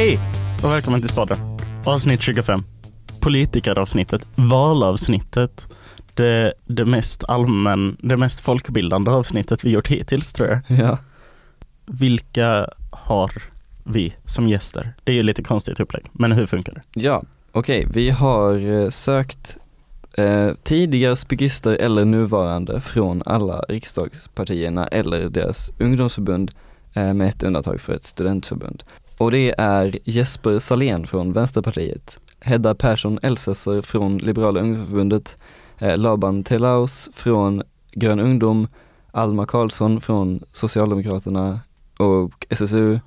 Hej och välkommen till Spaden. Avsnitt 25. Politikeravsnittet, valavsnittet. Det, det mest allmän, det mest folkbildande avsnittet vi gjort hittills tror jag. Ja. Vilka har vi som gäster? Det är ju lite konstigt upplägg, men hur funkar det? Ja, okej, vi har eh, sökt eh, tidigare spikister eller nuvarande från alla riksdagspartierna eller deras ungdomsförbund eh, med ett undantag för ett studentförbund. Och det är Jesper Salén från Vänsterpartiet, Hedda Persson Elsässer från Liberala ungdomsförbundet, eh, Laban Telaus från Grön ungdom, Alma Karlsson från Socialdemokraterna och SSU,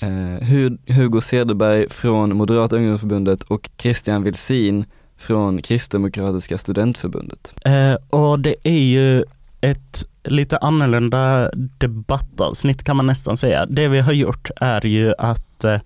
eh, Hugo Cederberg från Moderata ungdomsförbundet och Christian Wilsin från Kristdemokratiska studentförbundet. Eh, och det är ju ett lite annorlunda debattavsnitt kan man nästan säga. Det vi har gjort är ju att eh,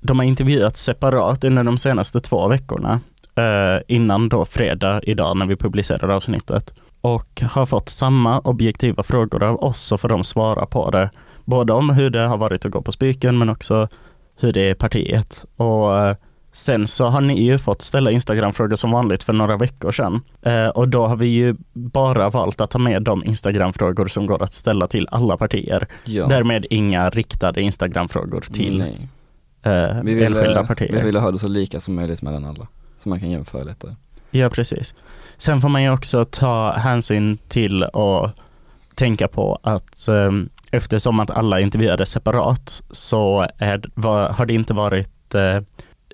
de har intervjuat separat under de senaste två veckorna eh, innan då fredag idag när vi publicerar avsnittet och har fått samma objektiva frågor av oss så får de svara på det. Både om hur det har varit att gå på Spiken men också hur det är i partiet. Och eh, Sen så har ni ju fått ställa Instagram-frågor som vanligt för några veckor sedan. Eh, och då har vi ju bara valt att ta med de Instagram-frågor som går att ställa till alla partier. Ja. Därmed inga riktade Instagram-frågor till eh, Vi ville, enskilda partier. vi ville ha det så lika som möjligt mellan alla, så man kan jämföra lättare. Ja, precis. Sen får man ju också ta hänsyn till och tänka på att eh, eftersom att alla intervjuades separat så är, var, har det inte varit eh,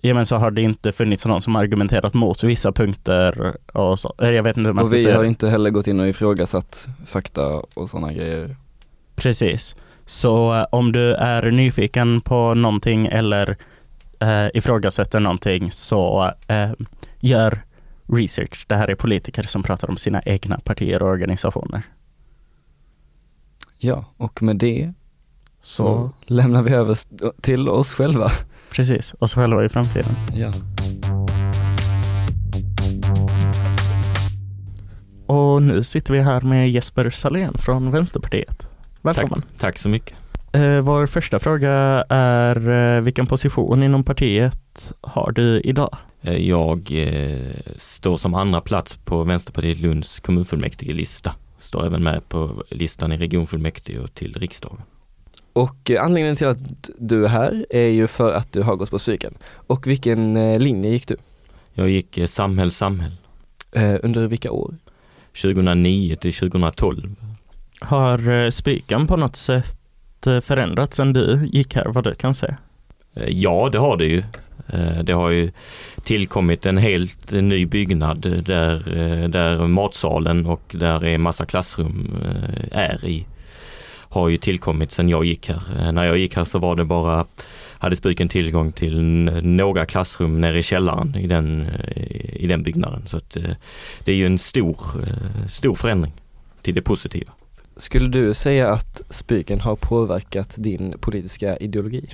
Ja men så har det inte funnits någon som argumenterat mot vissa punkter och så. Jag vet inte hur man Och ska vi säga. har det. inte heller gått in och ifrågasatt fakta och sådana grejer. Precis. Så eh, om du är nyfiken på någonting eller eh, ifrågasätter någonting så eh, gör research. Det här är politiker som pratar om sina egna partier och organisationer. Ja, och med det så, Så lämnar vi över till oss själva. precis, oss själva i framtiden. Ja. Och nu sitter vi här med Jesper Salén från Vänsterpartiet. Välkommen. Tack så mycket. Eh, vår första fråga är eh, vilken position inom partiet har du idag? Eh, Jag eh, står som andra plats på Vänsterpartiet Lunds kommunfullmäktige-lista. Står även med på listan i regionfullmäktige och till riksdagen. Och eh, anledningen till att du är här är ju för att du har gått på psyken. Och vilken eh, linje gick du? Jag gick eh, samhäll, samhäll Eh, under vilka år? 2009 till 2012. Har spiken på något sätt förändrats sedan du gick här, vad du kan se? Ja, det har det ju. Det har ju tillkommit en helt ny byggnad där, där matsalen och där är massa klassrum är i. Har ju tillkommit sedan jag gick här. Eh, När jag gick här så var det bara, hade Spiken tillgång till några klassrum nere i källaren i den, eh, i den byggnaden. Så att eh, det är ju en stor, stor förändring till det positiva. Skulle du säga att spyken har påverkat din politiska ideologi?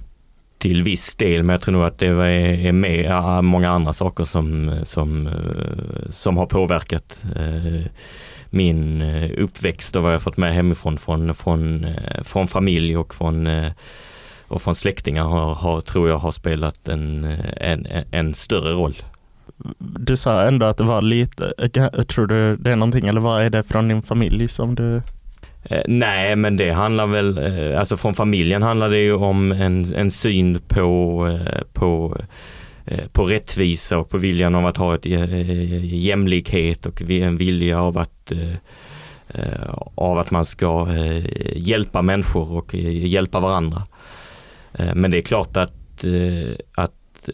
till viss del, men jag tror nog att det är med ja, många andra saker som, som, som har påverkat eh, min eh, uppväxt och vad jag fått med hemifrån från, från, eh, från familj och från, eh, och från släktingar har, har, tror jag har spelat en, en, en större roll. Du sa ändå att det var lite, tror du det är någonting eller vad är det från din familj som du nej, men det handlar väl, alltså från familjen handlar det ju om en, en syn på, på, Eh, på rättvisa och på viljan av att ha ett eh, eh, jämlikhet och en vilja av att av att man ska hjälpa människor och hjälpa varandra. Men det är klart att, att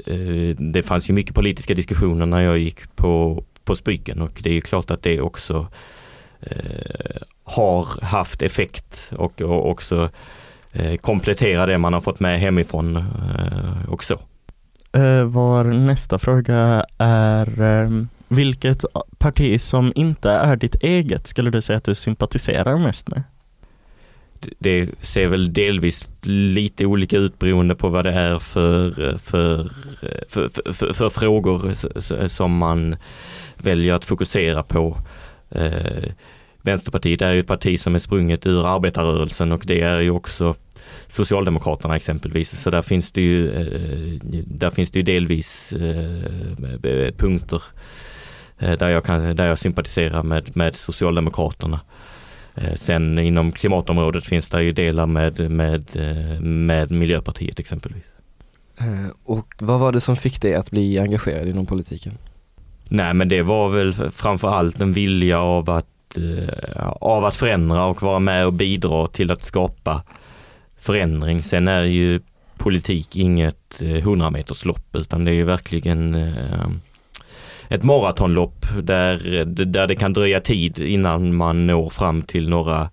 det fanns ju mycket politiska diskussioner när jag gick på, på Spyken och det är ju klart att det också har haft effekt och, och också komplettera det man har fått med hemifrån och så. Eh, vår nästa fråga är eh, vilket parti som inte är ditt eget skulle du säga att du sympatiserar mest med? Det ser väl delvis lite olika ut beroende på vad det är för, för, för, för, för, frågor som man väljer att fokusera på. Eh, Vänsterpartiet är ju ett parti som är sprunget ur arbetarrörelsen och det är ju också Socialdemokraterna exempelvis. Så där finns det ju, där finns det ju delvis punkter där jag, kan, där jag sympatiserar med, med Socialdemokraterna. Sen inom klimatområdet finns det ju delar med, med, med Miljöpartiet exempelvis. Och vad var det som fick dig att bli engagerad inom politiken? Nej men det var väl framförallt en vilja av att, eh, Eh, av att förändra och vara med och bidra till att skapa förändring. Sen är ju politik inget eh, 100 meters lopp utan det är ju verkligen eh, ett maratonlopp där, där det kan dröja tid innan man når fram till några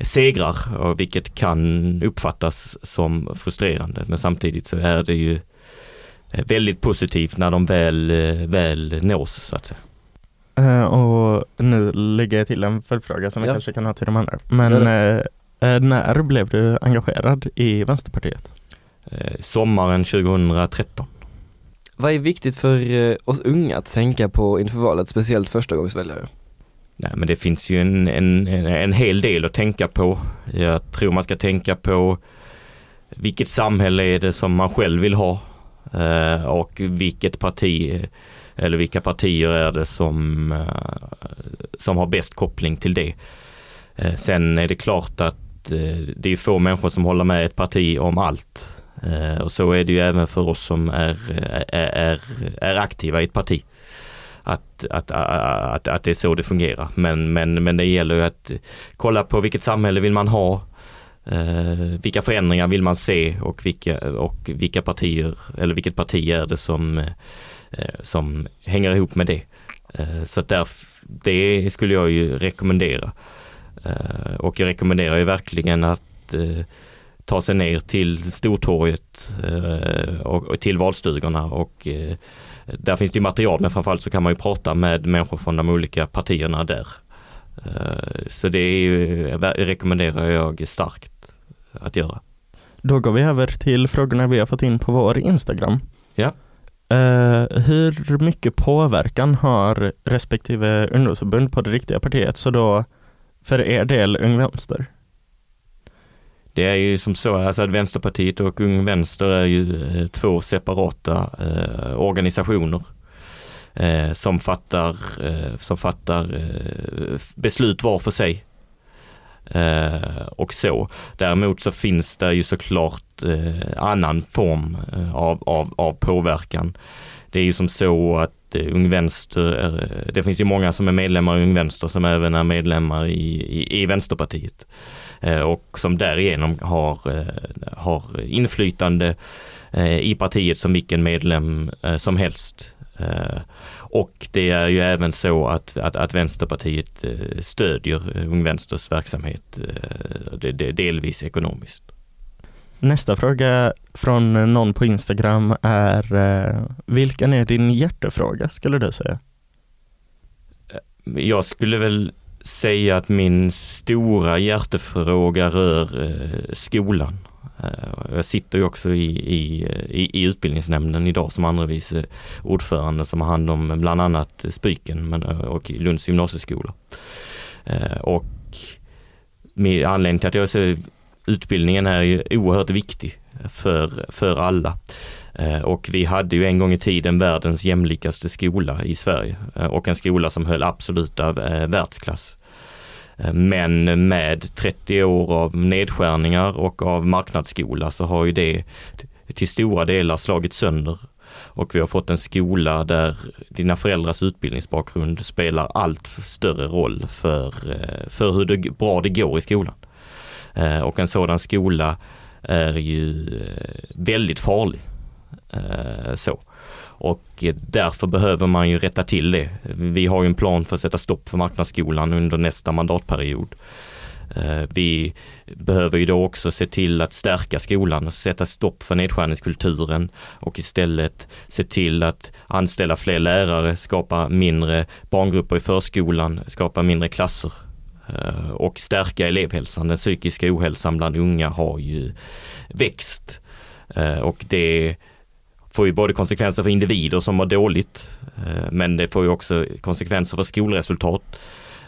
segrar, vilket kan uppfattas som frustrerande. Men samtidigt så är det ju väldigt positivt när de väl, väl nås så att säga. Uh, och nu lägger jag till en följdfråga som ja. jag kanske kan ha till de andra. Men uh, när blev du engagerad i Vänsterpartiet? Uh, sommaren 2013. Vad är viktigt för oss unga att tänka på inför valet, speciellt förstagångsväljare? Nej men det finns ju en, en, en hel del att tänka på. Jag tror man ska tänka på vilket samhälle är det som man själv vill ha? Eh, och vilket parti eller vilka partier är det som, eh, som har bäst koppling till det. Eh, sen är det klart att eh, det är få människor som håller med ett parti om allt. Och så är det ju även för oss som är, är, är aktiva i ett parti. Att, att, att, att det är så det fungerar. Men, men, men det gäller ju att kolla på vilket samhälle vill man ha? Eh, vilka förändringar vill man se och vilka, och vilka partier eller vilket parti är det som, eh, som hänger ihop med det. Eh, så där, det skulle jag ju rekommendera. Eh, och jag rekommenderar ju verkligen att eh, ta sig ner till Stortorget eh, och, till valstugorna och där finns det material men framförallt så kan man ju prata med människor från de olika partierna där. Eh, så det är ju, rekommenderar jag starkt att göra. Då går vi över till frågorna vi har fått in på vår Instagram. Ja. Uh, hur mycket påverkan har respektive ungdomsförbund på det riktiga partiet, så då för er del Ung Vänster? Det är ju som så alltså att Vänsterpartiet och Ung Vänster är ju eh, två separata eh, organisationer eh, som fattar, eh, som fattar eh, beslut var för sig. Eh, och så. Däremot så finns det ju såklart eh, annan form eh, av, av, av påverkan. Det är ju som så att eh, Ung Vänster, det finns ju många som är medlemmar i Ung Vänster som även är medlemmar i, i, i Vänsterpartiet och som därigenom har, har inflytande i partiet som vilken medlem som helst. Eh, och det är ju även så att, att, att Vänsterpartiet eh, stödjer Ung Vänsters verksamhet eh, delvis ekonomiskt. Nästa fråga från någon på Instagram är vilken är din hjärtefråga skulle du säga? Jag skulle väl säga att min stora hjärtefråga rör skolan. Eh, jag sitter ju också i, i, i, utbildningsnämnden idag som andre vice ordförande som har hand om bland annat Spyken eh, och Lunds gymnasieskola. Eh, och med anledning till att jag ser utbildningen är ju oerhört viktig för, för alla. Och vi hade ju en gång i tiden världens jämlikaste skola i Sverige och en skola som höll absoluta världsklass. Eh, men med 30 år av nedskärningar och av marknadsskola så har ju det till stora delar slagit sönder. Och vi har fått en skola där dina föräldrars utbildningsbakgrund spelar allt större roll för, eh, för hur det, bra det går i skolan. Eh, och en sådan skola är ju väldigt farlig. Så. Och eh, därför behöver man ju rätta till det. Vi har ju en plan för att sätta stopp för marknadsskolan under nästa mandatperiod. Eh, vi behöver ju då också se till att stärka skolan och sätta stopp för nedskärningskulturen och istället se till att anställa fler lärare, skapa mindre barngrupper i förskolan, skapa mindre klasser eh, och stärka elevhälsan. Den psykiska ohälsan bland unga har ju växt och det får ju både konsekvenser för individer som mår dåligt, eh, men det får ju också konsekvenser för skolresultat.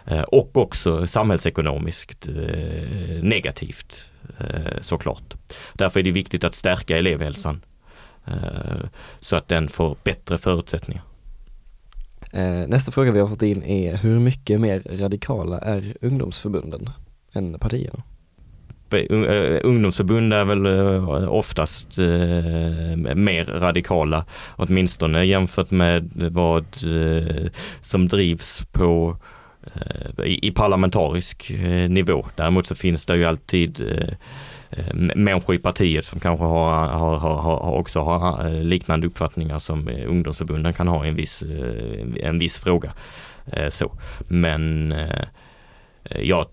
Eh, och också samhällsekonomiskt eh, negativt såklart. Därför är det viktigt att stärka elevhälsan så att den får bättre förutsättningar. Nästa fråga vi har fått in är hur mycket mer radikala är ungdomsförbunden än partierna? Eh, eh, ungdomsförbund är väl eh, oftast mer radikala, åtminstone jämfört med vad som drivs på i parlamentarisk nivå. Däremot så finns det ju alltid människor i partiet som kanske har, har, har också har liknande uppfattningar som ungdomsförbunden kan ha i en viss, en viss fråga. Så. Men jag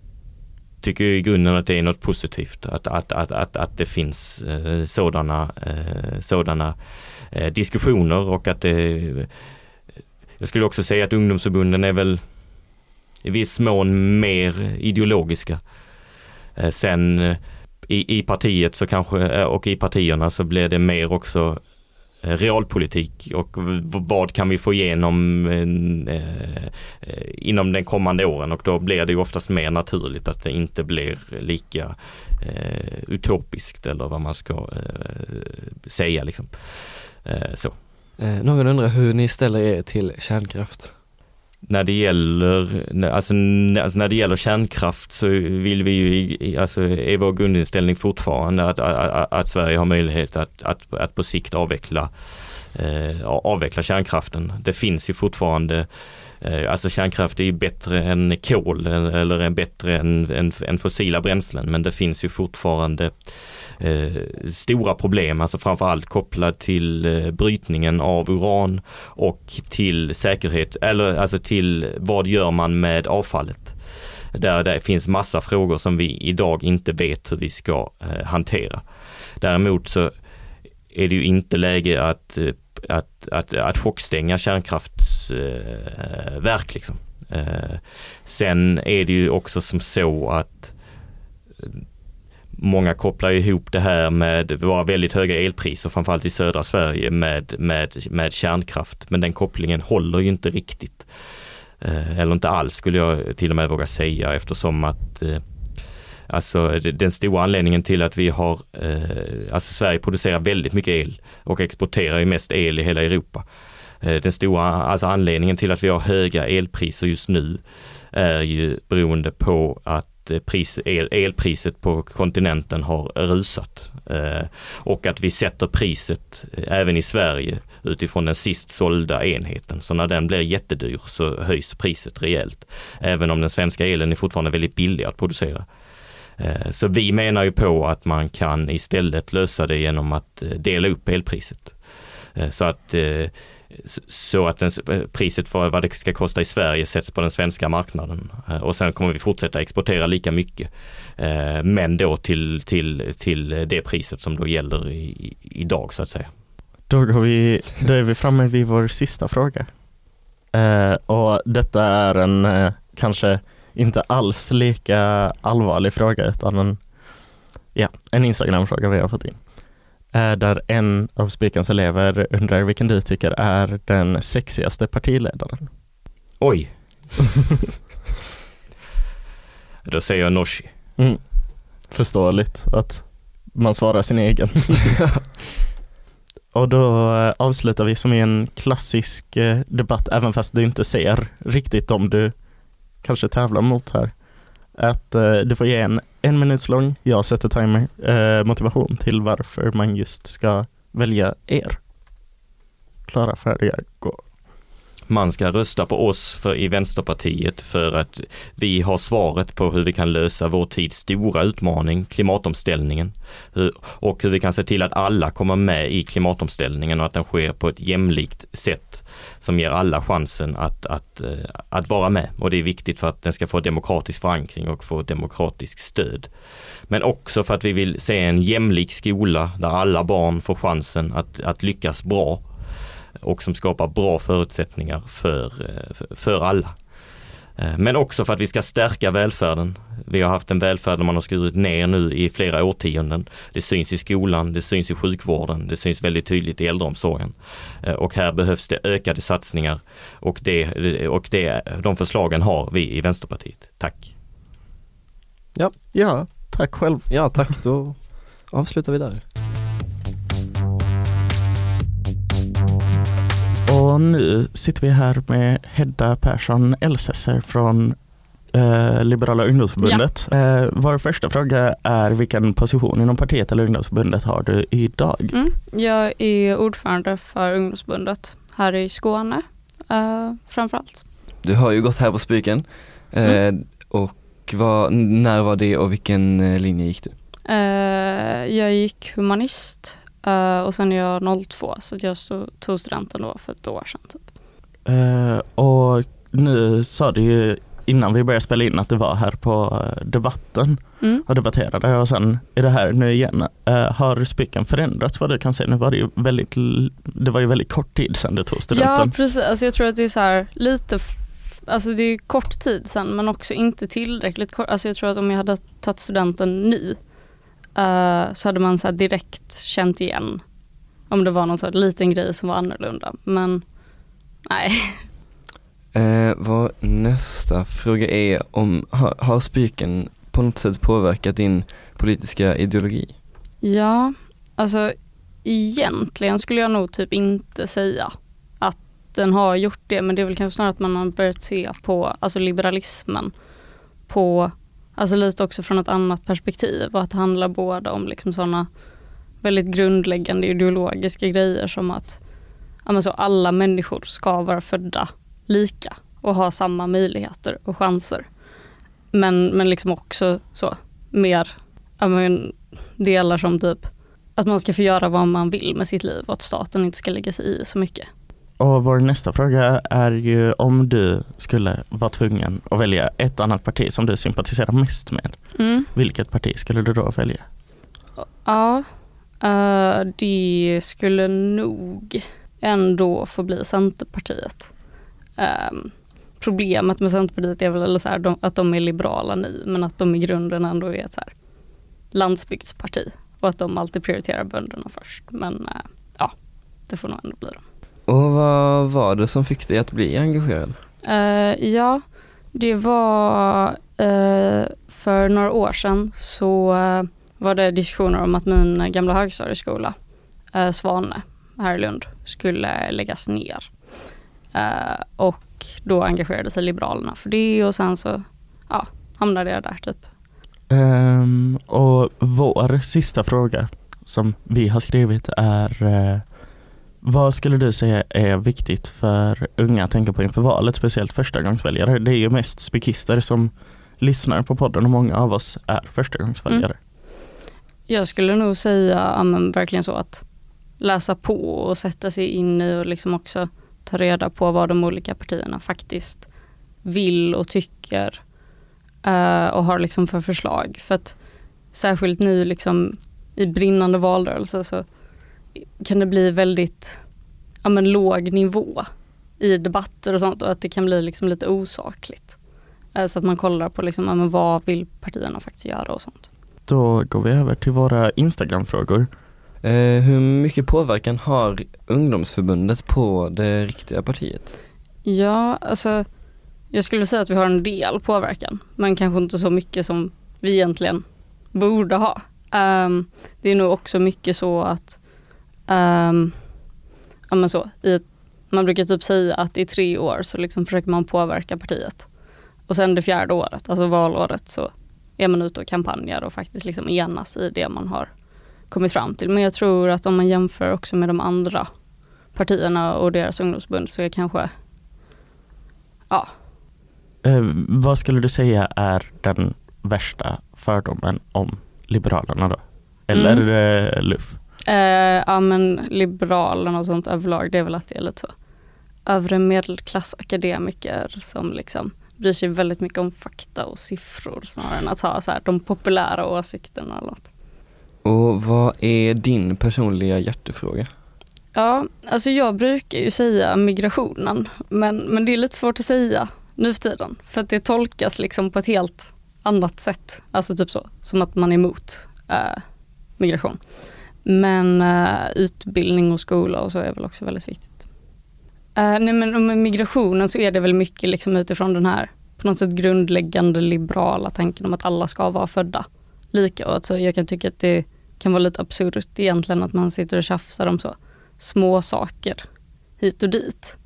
tycker i grunden att det är något positivt att, att, att, att, att det finns eh, sådana, eh, sådana eh, diskussioner och att det Jag skulle också säga att ungdomsförbunden är väl i viss mån mer ideologiska. Eh, sen eh, i, i partiet så kanske, eh, och i partierna så blir det mer också Eh, realpolitik och vad kan vi få igenom eh, eh, inom den kommande åren och då blir det ju oftast mer naturligt att det inte blir lika utopiskt eller vad man ska säga liksom. så. Någon undrar hur ni ställer er till kärnkraft? När det gäller, alltså, alltså, när det gäller kärnkraft så vill vi ju, alltså är vår grundinställning fortfarande att, att, att Sverige har möjlighet att, att, att på sikt avveckla, eh, avveckla kärnkraften. Det finns ju fortfarande eh, Eh, alltså kärnkraft är ju bättre än kol eh, eller är bättre än, än, än fossila bränslen men det finns ju fortfarande eh, stora problem, alltså framförallt kopplat till eh, brytningen av uran och till säkerhet, eller alltså till vad gör man med avfallet. Där det finns massa frågor som vi idag inte vet hur vi ska eh, hantera. Däremot så är det ju inte läge att, eh, att, att, att chockstänga verk liksom. Eh, sen är det ju också som så att eh, Många kopplar ihop det här med våra väldigt höga elpriser, framförallt i södra Sverige, med, med, med kärnkraft. Men den kopplingen håller ju inte riktigt. Eh, eller inte alls skulle jag till och med våga säga eftersom att eh, Alltså den stora anledningen till att vi har, alltså Sverige producerar väldigt mycket el och exporterar ju mest el i hela Europa. Eh, den stora alltså anledningen till att vi har höga elpriser just nu är ju beroende på att eh, pris, el, elpriset på kontinenten har rusat. Eh, och att vi sätter priset även i Sverige utifrån den sist sålda enheten. Så när den blir jättedyr så höjs priset rejält. Även om den svenska elen är fortfarande väldigt billig att producera. Så vi menar ju på att man kan istället lösa det genom att dela upp elpriset. Så att så att den, eh, priset för vad det ska kosta i Sverige sätts på den svenska marknaden. Eh, och sen kommer vi fortsätta exportera lika mycket. Eh, men då till, till, till det priset som då gäller i, idag så att säga. Då, går vi, då är vi framme vid vår sista fråga. Och detta är en kanske inte alls lika allvarlig fråga utan en, ja, en Instagram-fråga vi har fått in där en av Spikans elever undrar vilken du tycker är den sexigaste partiledaren. Oj! Då säger jag Nooshi. Mm. Förståeligt att man svarar sin egen. Och då eh, avslutar vi som i en klassisk eh, debatt, även fast du inte ser riktigt om du kanske tävlar mot här. Att eh, du får ge en en minut lång, jag sätter timer, eh, motivation till varför man just ska välja er. Klara, färdiga, gå. Man ska rösta på oss för, i Vänsterpartiet för att vi har svaret på hur vi kan lösa vår tids stora utmaning, klimatomställningen. Och hur vi kan se till att alla kommer med i klimatomställningen och att den sker på ett jämlikt sätt som ger alla chansen att, att, eh, att vara med. Och det är viktigt för att den ska få demokratisk förankring och få demokratiskt stöd. Men också för att vi vill se en jämlik skola där alla barn får chansen att, att lyckas bra och som skapar bra förutsättningar för, eh, för, alla. Eh, men också för att vi ska stärka välfärden. Vi har haft en välfärd där man har skurit ner nu i flera årtionden. Det syns i skolan, det syns i sjukvården, det syns väldigt tydligt i äldreomsorgen. Eh, och här behövs det ökade satsningar och, det, och det, de förslagen har vi i Vänsterpartiet. Tack! Ja, Ja, tack själv. ja tack då avslutar vi där. Och nu sitter vi här med Hedda Persson Elsesser från eh, Liberala ungdomsförbundet. Eh, vår första fråga är vilken position inom partiet eller ungdomsförbundet har du idag? Mm. Jag är ordförande för ungdomsförbundet här i Skåne uh, framförallt. Du har ju gått här på Spiken eh, Mm. och vad, när var det och vilken eh, linje gick du? Uh, jag gick humanist uh, och sen är jag 02 så jag tog studenten då för ett år sedan. Typ. Eh, och nu sa du ju innan vi började spela in att du var här på eh, debatten Mm. och debatterade och sen är det här nu igen. Eh, har Spiken förändrats vad du kan säga? Nu var det ju väldigt, det var ju väldigt kort tid sedan du tog Ja studenten. precis, alltså jag tror att det är så här lite, alltså det är kort tid sedan men också inte tillräckligt kort. Alltså jag tror att om jag hade tagit studenten nu eh, så hade man så direkt känt igen om det var någon så liten grej som var annorlunda. Men nej. Eh, vad nästa fråga är om, har, har Spiken på något sätt påverkat din politiska ideologi? Ja, alltså egentligen skulle jag nog typ inte säga att den har gjort det men det är väl kanske snarare att man har börjat se på alltså liberalismen på, alltså lite också från ett annat perspektiv och att det handlar både om liksom sådana väldigt grundläggande ideologiska grejer som att ja, så alla människor ska vara födda lika och ha samma möjligheter och chanser. Men, men liksom också så mer ja, men, delar som typ att man ska få göra vad man vill med sitt liv och att staten inte ska lägga sig i så mycket. Och vår nästa fråga är ju om du skulle vara tvungen att välja ett annat parti som du sympatiserar mest med. Mm. Vilket parti skulle du då välja? Ja, eh, det skulle nog ändå få bli Centerpartiet. Ehm, problemet med Centerpartiet är väl så här, att de är liberala nu men att de i grunden ändå är ett så här, landsbygdsparti och att de alltid prioriterar bönderna först. Men eh, ja, det får nog ändå bli dem. Och vad var det som fick dig att bli engagerad? Eh, ja, det var eh, för några år sedan så eh, var det diskussioner om att min gamla högstadieskola, uh, Svane, här i Lund, skulle läggas ner. Och då engagerade sig Liberalerna för det och sen så ja, hamnade jag där typ. Ehm, och vår sista fråga som vi har skrivit är vad skulle du säga är viktigt för unga att tänka på inför valet, speciellt förstagångsväljare? Det är ju mest spikister som lyssnar på podden och många av oss är förstagångsväljare. Mm. Jag skulle nog säga ja, men verkligen så att läsa på och sätta sig in i och liksom också ta reda på vad de olika partierna faktiskt vill och tycker eh, och har liksom för förslag. För att särskilt nu liksom i brinnande valrörelse så kan det bli väldigt ja, men låg nivå i debatter och sånt och att det kan bli liksom lite osakligt. Eh, så att man kollar på liksom, ja, men vad vill partierna faktiskt göra och sånt. Då går vi över till våra Instagram-frågor. Eh, hur mycket påverkan har ungdomsförbundet på det riktiga partiet? Ja, alltså jag skulle säga att vi har en del påverkan, men kanske inte så mycket som vi egentligen borde ha. Ehm, det är nog också mycket så att, um, ja men så, ett, man brukar typ säga att i tre år så liksom försöker man påverka partiet. Och sen det fjärde året, alltså valåret, så är man ute och kampanjar och faktiskt liksom enas i det man har kommit fram till. Men jag tror att om man jämför också med de andra partierna och deras ungdomsförbund så är kanske Ja, Eh, vad skulle du säga är den värsta fördomen om Liberalerna då? Eller Mm. eh, LUF? Eh, ja men Liberalerna och sånt överlag det är väl att det är lite så övre medelklass akademiker som liksom bryr sig väldigt mycket om fakta och siffror snarare än att ha så här, de populära åsikterna eller något. Och vad är din personliga hjärtefråga? Ja, alltså jag brukar ju säga migrationen men, men det är lite svårt att säga nu för tiden för att det tolkas liksom på ett helt annat sätt. Alltså typ så, som att man är emot eh, migration. Men uh, utbildning och skola och så är väl också väldigt viktigt. Uh, nej men med migrationen så är det väl mycket liksom utifrån den här på något sätt grundläggande liberala tanken om att alla ska vara födda lika. Och alltså jag kan tycka att det kan vara lite absurt egentligen att man sitter och tjafsar om så små saker hit och dit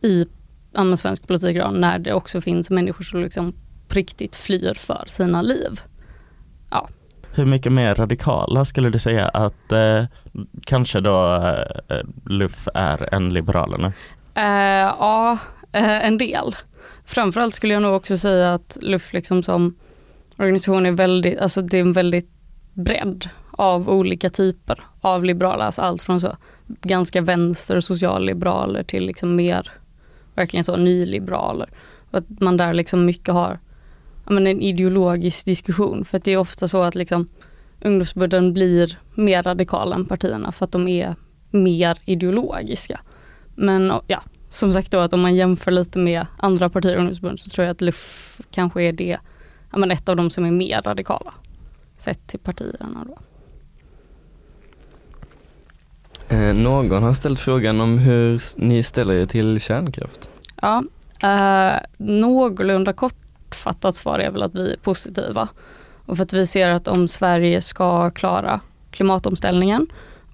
i ja, svensk politik idag när det också finns människor som liksom på riktigt flyr för sina liv. Hur mycket mer radikala skulle du säga att eh, kanske då eh, LUF är än Liberalerna? Eh, ja, eh, en del. Framförallt skulle jag nog också säga att LUF liksom som organisation är väldigt, alltså det är en väldigt bredd av olika typer av liberaler. Alltså allt från så ganska vänster och socialliberaler till liksom mer verkligen så nyliberaler. Och att man där liksom mycket har men en ideologisk diskussion. För att det är ofta så att liksom ungdomsförbunden blir mer radikala än partierna för att de är mer ideologiska. Men ja, som sagt då att om man jämför lite med andra partier och ungdomsförbund så tror jag att LUF kanske är det, ja, men ett av de som är mer radikala sett till partierna då. Eh, någon har ställt frågan om hur ni ställer er till kärnkraft. Ja, eh, någorlunda kortfattat svar är väl att vi är positiva. Och för att vi ser att om Sverige ska klara klimatomställningen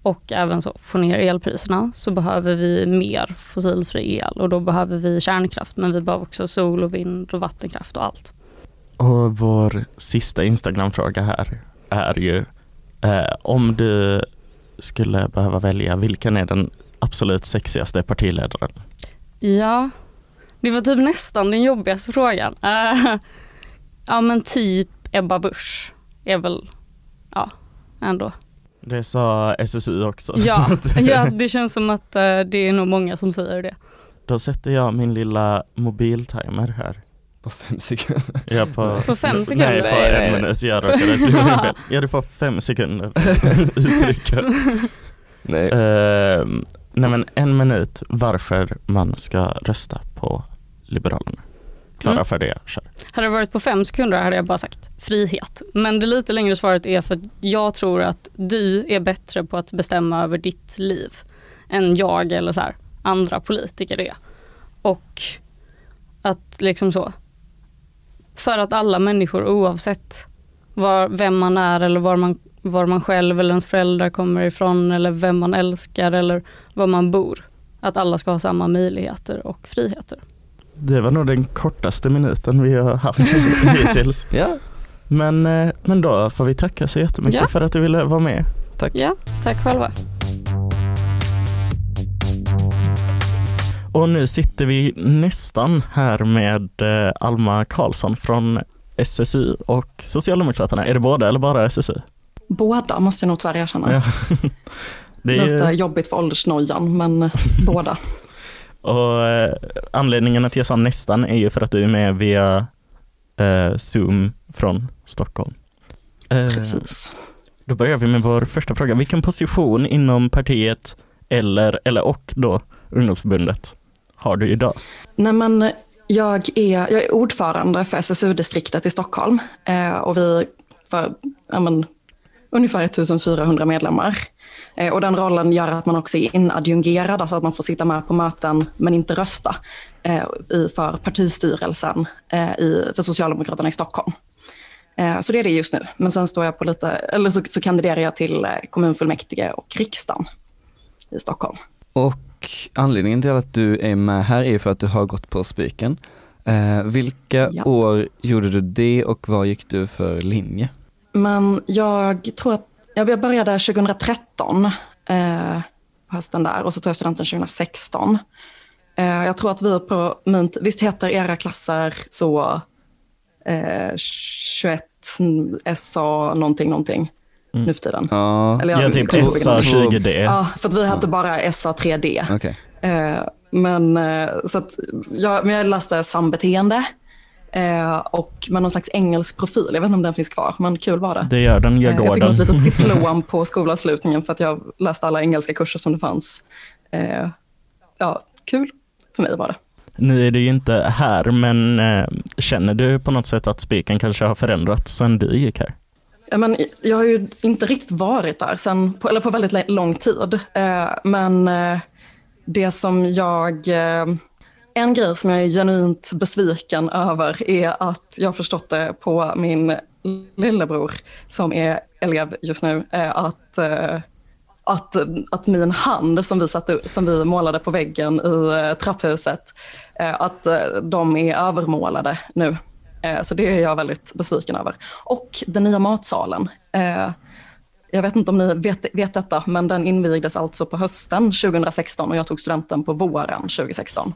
och även så få ner elpriserna så behöver vi mer fossilfri el och då behöver vi kärnkraft men vi behöver också sol och vind och vattenkraft och allt. Och vår sista Instagram-fråga här är ju eh, om du skulle behöva välja, vilken är den absolut sexigaste partiledaren? Ja, det var typ nästan den jobbigaste frågan. Uh, ja men typ Ebba Busch är väl, ja, ändå. Det sa SSU också. Ja, ja det känns som att uh, det är nog många som säger det. Då sätter jag min lilla mobiltimer här. På fem sekunder? Ja, på, på fem sekunder? Nej, på nej, en nej. minut. Jag råkade skriva in fel. Ja, du får fem sekunder uttrycka. Nej. Uh, nej men en minut varför man ska rösta på Liberalerna. Klara mm. för det, kör. Hade det varit på fem sekunder hade jag bara sagt frihet. Men det lite längre svaret är för att jag tror att du är bättre på att bestämma över ditt liv än jag eller så här, andra politiker är. Och att liksom så, för att alla människor oavsett var, vem man är eller var man, var man själv eller ens föräldrar kommer ifrån eller vem man älskar eller var man bor. Att alla ska ha samma möjligheter och friheter. Det var nog den kortaste minuten vi har haft hittills. ja. men, eh, men då får vi tacka så jättemycket ja. för att du ville vara med. Tack. Ja, tack själva. Och nu sitter vi nästan här med eh, Alma Karlsson från SSU och Socialdemokraterna. Är det båda eller bara SSU? Båda måste jag nog tyvärr erkänna. Ja. det är Lite jobbigt för åldersnojan, men båda. Och eh, anledningen att jag sa nästan är ju för att du är med via eh, Zoom från Stockholm. Eh, Precis. Då börjar vi med vår första fråga. Vilken position inom partiet eller, eller och då ungdomsförbundet har du idag? Nej, men jag, är, jag är ordförande för SSU-distriktet i Stockholm eh, och vi för ja, men, ungefär 1400 medlemmar. Eh, och den rollen gör att man också är inadjungerad, alltså att man får sitta med på möten men inte rösta eh, i, för partistyrelsen eh, i, för Socialdemokraterna i Stockholm. Så det är det just nu. Men sen står jag på lite, eller så, så kandiderar jag till kommunfullmäktige och riksdagen i Stockholm. Och anledningen till att du är med här är för att du har gått på Spiken. Vilka ja. år gjorde du det och vad gick du för linje? Men jag tror att jag började 2013, eh, hösten där, och så tog jag studenten 2016. Eh, jag tror att vi på min, visst heter era klasser så eh, 21 SA någonting någonting? mm. nu för tiden. Ja, Eller, ja typ SA 20D. Ja, för att vi hette bara SA 3D. Okay. Eh, men, eh, så att, jag, men jag läste sambeteende eh, och med någon slags engelsk profil. Jag vet inte om den finns kvar, men kul var det. Det gör den, jag går Jag fick något litet diplom på skolavslutningen för att jag läste alla engelska kurser som det fanns. ja, kul för mig var det. Nu är du ju inte här, men eh, känner du på något sätt att Spiken kanske har förändrats sedan du gick här? Men jag har ju inte riktigt varit där sen, på, eller på väldigt lång tid. Eh, men eh, det som jag... En grej som jag är genuint besviken över är att jag förstått det på min lillebror som är elev just nu, eh, att, eh, att, att min hand som vi, satte, som vi målade på väggen i eh, trapphuset, att de är övermålade nu. Så det är jag väldigt besviken över. Och den nya matsalen. Jag vet inte om ni vet, vet detta, men den invigdes alltså på hösten 2016 och jag tog studenten på våren 2016.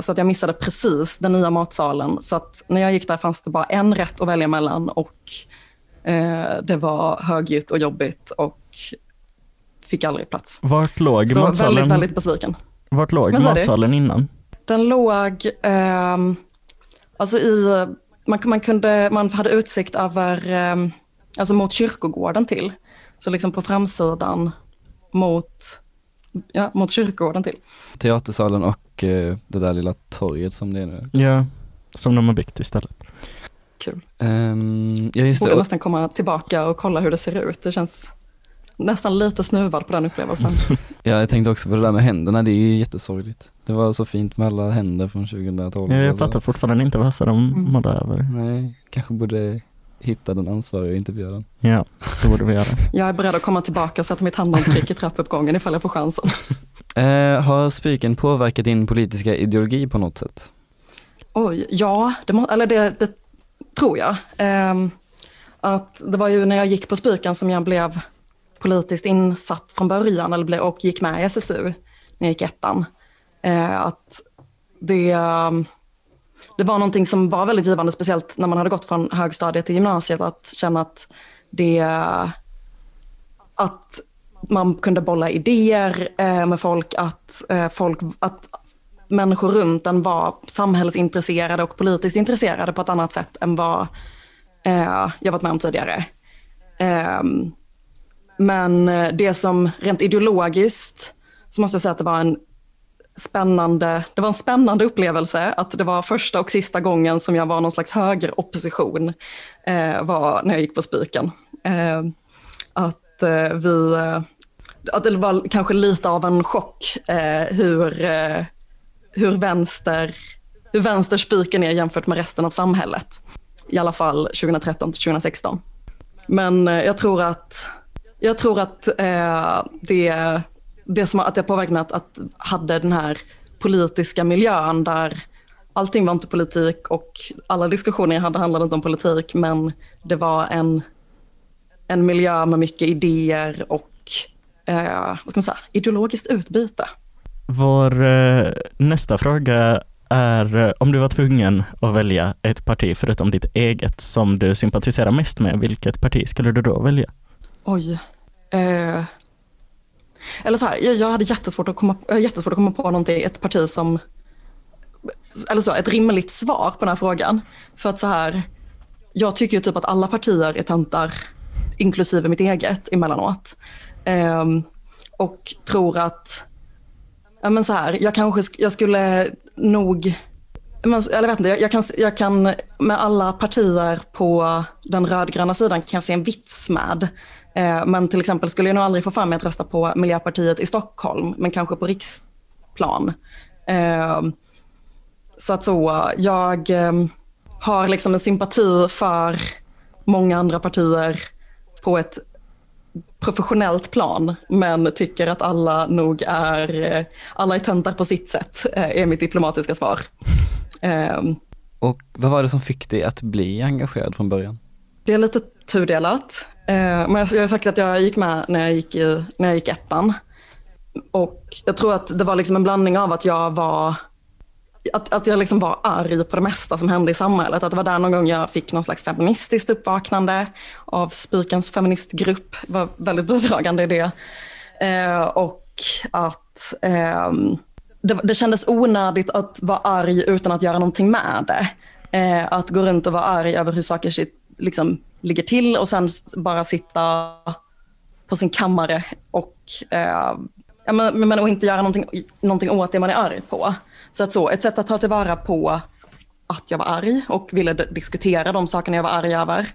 Så att jag missade precis den nya matsalen. Så att när jag gick där fanns det bara en rätt att välja mellan och Eh, det var högljutt och jobbigt och fick aldrig plats. Vart låg Så matsalen? väldigt, väldigt besviken. Vart låg matsalen innan? Den låg, eh, alltså i, man, man, kunde, man hade utsikt över, eh, alltså mot kyrkogården till. Så liksom på framsidan mot, ja, mot kyrkogården till. Teatersalen och eh, det där lilla torget som det är nu. Ja, som de har byggt istället kul. Um, ja, just Borde nästan komma tillbaka och kolla hur det ser ut. Det känns nästan lite snuvad på den upplevelsen. ja, jag tänkte också på det där med händerna, det är ju jättesorgligt. Det var så fint med alla händer från 2012. Ja, jag fattar fortfarande inte varför de mm. mådde över. Nej, kanske borde hitta den ansvariga och intervjua den. Ja, det borde vi göra. jag är beredd att komma tillbaka och sätta mitt handavtryck i trappuppgången ifall jag får chansen. eh, har spiken påverkat din politiska ideologi på något sätt? Oj, ja, det, må, eller det, det tror jag. Eh, att det var ju när jag gick på Spiken som jag blev politiskt insatt från början eller blev, och gick med i SSU när jag gick ettan. Eh, att det, det var någonting som var väldigt givande, speciellt när man hade gått från högstadiet till gymnasiet, att känna att det att man kunde bolla idéer eh, med folk, att, eh, folk, att människor runt en var samhällsintresserade och politiskt intresserade på ett annat sätt än vad eh, jag varit med om tidigare. Ehm, men det som rent ideologiskt så måste jag säga att det var en spännande, det var en spännande upplevelse att det var första och sista gången som jag var någon slags högeropposition eh, var när jag gick på Spiken. Eh, att eh, vi, eh, att det var kanske lite av en chock eh, hur eh, hur vänster, hur vänsterspiken är jämfört med resten av samhället. I alla fall 2013 till 2016. Men eh, jag tror att, jag tror att eh, det, det som att jag påverkat mig att, att hade den här politiska miljön där allting var inte politik och alla diskussioner jag hade handlade inte om politik men det var en, en miljö med mycket idéer och eh, vad ska man säga, ideologiskt utbyte. Vår eh, nästa fråga är eh, om du var tvungen att välja ett parti förutom ditt eget som du sympatiserar mest med, vilket parti skulle du då välja? Oj. Eh, eller så här, jag, hade jättesvårt att, komma, jättesvårt att komma på någonting, ett parti som, eller så, ett rimligt svar på den här frågan. För att så här, jag tycker ju typ att alla partier är töntar, inklusive mitt eget emellanåt. Um, och tror att ja, men så här, jag kanske jag skulle nog, men, jag vet inte, jag, jag, kan, jag kan med alla partier på den rödgröna sidan kan jag se en vits med. Eh, men till exempel skulle jag nog aldrig få för mig att rösta på Miljöpartiet i Stockholm, men kanske på riksplan. Eh, så att så, jag eh, har liksom en sympati för många andra partier på ett professionellt plan, men tycker att alla nog är, alla är töntar på sitt sätt, är mitt diplomatiska svar. Och vad var det som fick dig att bli engagerad från början? Det är lite tudelat. Eh, men jag, har sagt att jag gick med när jag gick, i, när jag gick ettan. Och jag tror att det var liksom en blandning av att jag var att, att jag liksom var arg på det mesta som hände i samhället. Att det var där någon gång jag fick någon slags feministiskt uppvaknande av Spikens feministgrupp. Det var väldigt bidragande i det. Eh, och att eh, det, det kändes onödigt att vara arg utan att göra någonting med det. Eh, att gå runt och vara arg över hur saker liksom ligger till och sen bara sitta på sin kammare och eh, men, men, och inte göra någonting, någonting åt det man är arg på. Så att så, ett sätt att ta tillvara på att jag var arg och ville diskutera de sakerna jag var arg över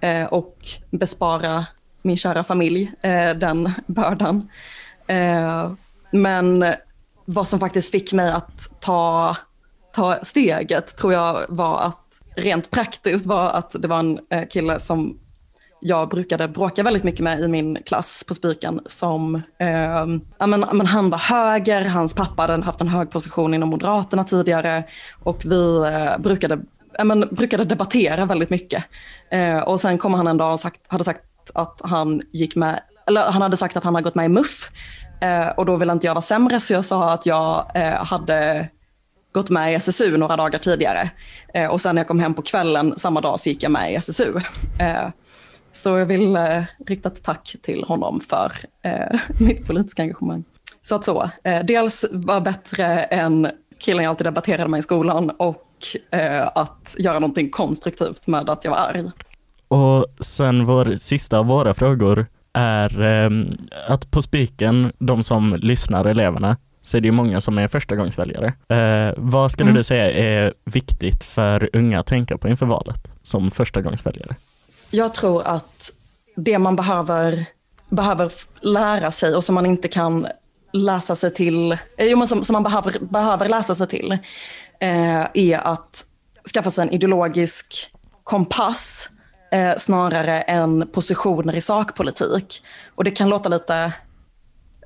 eh, och bespara min kära familj eh, den bördan. Eh, men vad som faktiskt fick mig att ta, ta steget tror jag var att rent praktiskt var att det var en eh, kille som jag brukade bråka väldigt mycket med i min klass på Spiken som, eh, men, men han var höger, hans pappa hade haft en hög position inom Moderaterna tidigare och vi eh, brukade, men, brukade debattera väldigt mycket. Eh, och sen kom han en dag och sagt, hade sagt att han gick med, eller han hade sagt att han hade gått med i MUF eh, och då ville inte jag vara sämre så jag sa att jag eh, hade gått med i SSU några dagar tidigare. Eh, och sen när jag kom hem på kvällen samma dag så gick jag med i SSU. Eh, så jag vill eh, rikta ett tack till honom för eh, mitt politiska engagemang. Så att så, eh, dels var bättre än killen jag alltid debatterade med i skolan och eh, att göra någonting konstruktivt med att jag var arg. Och sen vår sista av våra frågor är eh, att på spiken, de som lyssnar, eleverna, så är det ju många som är förstagångsväljare. Eh, vad skulle mm. du säga är viktigt för unga att tänka på inför valet som förstagångsväljare? jag tror att det man behöver, behöver lära sig och som man inte kan läsa sig till, eh, jo, men som, som man behöver, behöver läsa sig till, eh, är att skaffa sig en ideologisk kompass eh, snarare än positioner i sakpolitik. Och det kan låta lite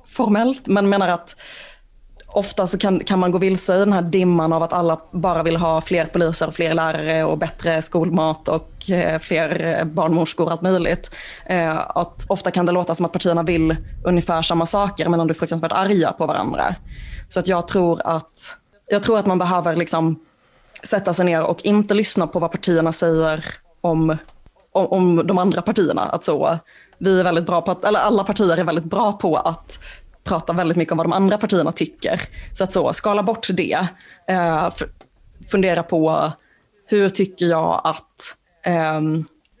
formellt, men menar att ofta så kan, kan man gå vilse i den här dimman av att alla bara vill ha fler poliser, fler lärare och bättre skolmat och eh, fler eh, barnmorskor och allt möjligt. Eh, att ofta kan det låta som att partierna vill ungefär samma saker men de är fruktansvärt arga på varandra. Så att jag tror att, jag tror att man behöver liksom sätta sig ner och inte lyssna på vad partierna säger om, om, om de andra partierna. Att så, vi är väldigt bra på att, eller alla partier är väldigt bra på att pratar väldigt mycket om vad de andra partierna tycker. Så att så, skala bort det. Eh, fundera på hur tycker jag att eh,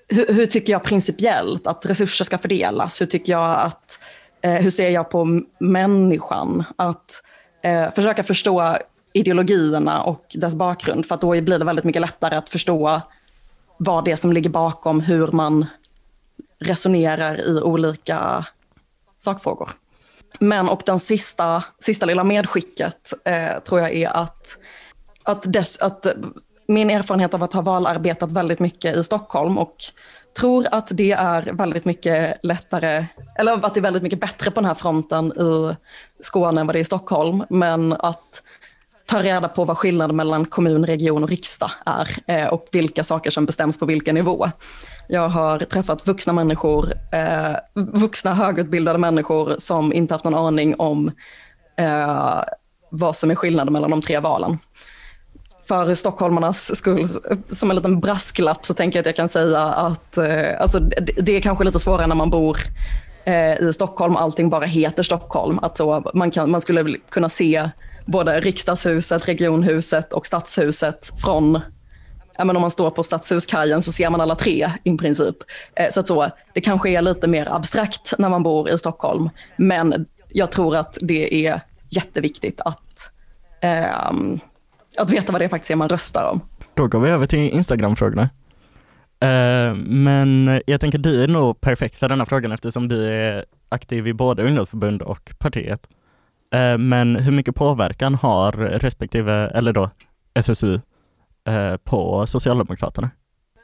hur, hur, tycker jag principiellt att resurser ska fördelas? Hur tycker jag att eh, hur ser jag på människan? Att eh, försöka förstå ideologierna och dess bakgrund för att då blir det väldigt mycket lättare att förstå vad det är som ligger bakom hur man resonerar i olika sakfrågor. Men och den sista, sista lilla medskicket eh, tror jag är att, att, dess, att min erfarenhet av att ha valarbetat väldigt mycket i Stockholm och tror att det är väldigt mycket lättare, eller att det är väldigt mycket bättre på den här fronten i Skåne än vad det är i Stockholm, men att ta reda på vad skillnaden mellan kommun, region och riksdag är eh, och vilka saker som bestäms på vilken nivå. Jag har träffat vuxna människor, eh, vuxna högutbildade människor som inte haft någon aning om eh, vad som är skillnaden mellan de tre valen. För stockholmarnas skull, som en liten brasklapp, så tänker jag att jag kan säga att eh, alltså, det, det är kanske lite svårare när man bor eh, i Stockholm, allting bara heter Stockholm. Att så, man, kan, man skulle kunna se både riksdagshuset, regionhuset och stadshuset från ja, men om man står på Stadshuskajen så ser man alla tre i princip. Eh, så att så, det kanske är lite mer abstrakt när man bor i Stockholm, men jag tror att det är jätteviktigt att, eh, att veta vad det faktiskt är man röstar om. Då går vi över till Instagram-frågorna. Eh, men jag tänker du är nog perfekt för denna frågan eftersom du är aktiv i både ungdomsförbund och partiet. Eh, men hur mycket påverkan har respektive, eller då SSU, Eh, på Socialdemokraterna?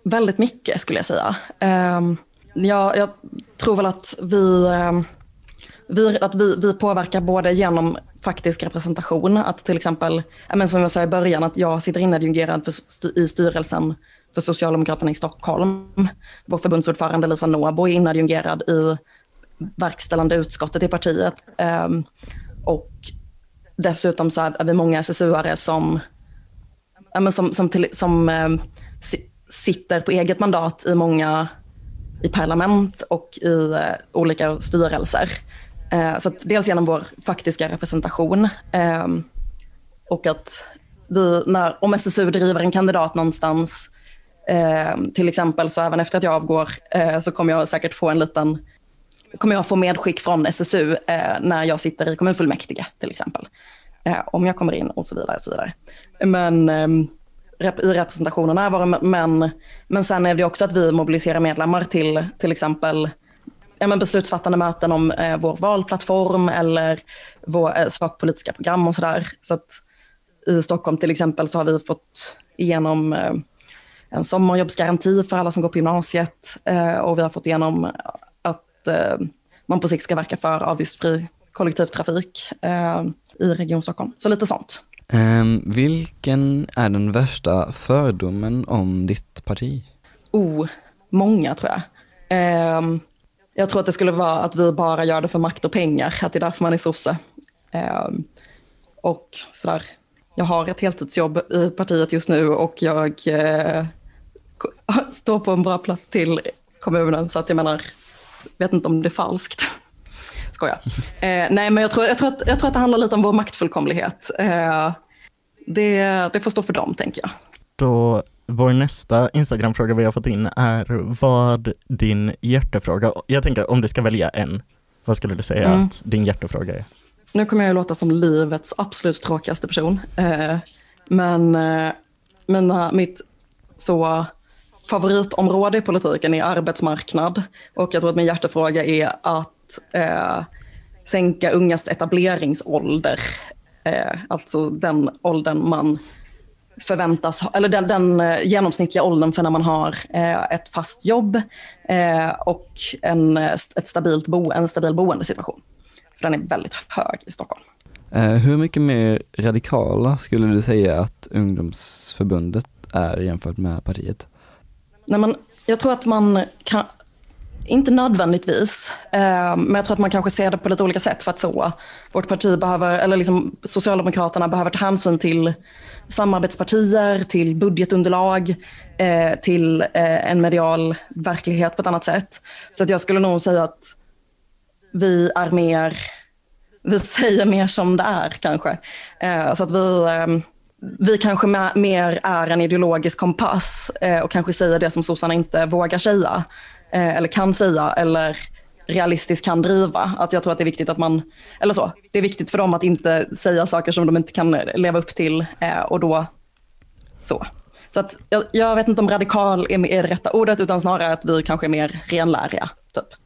Väldigt mycket skulle jag säga. Ehm, jag, jag tror väl att vi ehm, vi, att vi, vi påverkar både genom faktisk representation, att till exempel, som jag sa i början, att jag sitter inadjungerad i styrelsen för Socialdemokraterna i Stockholm. Vår förbundsordförande Lisa Nåbo är inadjungerad i verkställande utskottet i partiet. Ehm, och dessutom så är vi många SSU-are som, som, som, till, som eh, sitter på eget mandat i många i parlament och i eh, olika styrelser. Eh, så dels genom vår faktiska representation eh, och att vi, när, om SSU driver en kandidat någonstans, eh, till exempel, så även efter att jag avgår, eh, så kommer jag säkert få en liten kommer jag få medskick från SSU eh, när jag sitter i kommunfullmäktige till exempel. Eh, om jag kommer in och så vidare. Och så vidare. Men eh, rep i representationen närvaro, men, men sen är det också att vi mobiliserar medlemmar till till exempel ja, men beslutsfattande möten om eh, vår valplattform eller vår eh, sakpolitiska program och sådär. Så att i Stockholm till exempel så har vi fått igenom eh, en sommarjobbsgaranti för alla som går på gymnasiet eh, och vi har fått igenom att eh, man på sikt ska verka för avgiftsfri kollektivtrafik eh, i Region Stockholm. Så lite sånt. Um, vilken är den värsta fördomen om ditt parti? Oh, många tror jag. Um, jag tror att det skulle vara att vi bara gör det för makt och pengar, att det är därför man är sosse. Um, och sådär, jag har ett heltidsjobb i partiet just nu och jag uh, står på en bra plats till kommunen, så att jag menar, vet inte om det är falskt. Skojar. Eh, nej, men jag tror, jag, tror att, jag tror att det handlar lite om vår maktfullkomlighet. Eh, det, det får stå för dem, tänker jag. Då, vår nästa Instagram-fråga vi har fått in är vad din hjärtefråga, jag tänker om du ska välja en, vad skulle du säga Mm. att din hjärtefråga är? Nu kommer jag att låta som livets absolut tråkigaste person. Eh, men eh, mina, mitt så favoritområde i politiken är arbetsmarknad. Och jag tror att min hjärtefråga är att eh, sänka ungas etableringsålder. Eh, alltså den åldern man förväntas ha, eller den, den eh, genomsnittliga åldern för när man har eh, ett fast jobb eh, och en, eh, ett stabilt bo, en stabil boendesituation. För den är väldigt hög i Stockholm. Hur mycket mer radikala skulle du säga att ungdomsförbundet är jämfört med partiet? Nej, men jag tror att man kan, inte nödvändigtvis, eh, men jag tror att man kanske ser det på lite olika sätt för att så, vårt parti behöver, eller liksom Socialdemokraterna behöver ta hänsyn till samarbetspartier, till budgetunderlag, eh, till eh, en medial verklighet på ett annat sätt. Så att jag skulle nog säga att vi är mer, vi säger mer som det är kanske. Så att vi, ehm, vi kanske mer är en ideologisk kompass och kanske säger det som sossarna inte vågar säga eh, eller kan säga eller realistiskt kan driva. Att jag tror att det är viktigt att man, eller så, det är viktigt för dem att inte säga saker som de inte kan leva upp till eh, och då så. Så att jag, jag vet inte om radikal är, är det rätta ordet utan snarare att vi kanske är mer renläriga. Typ.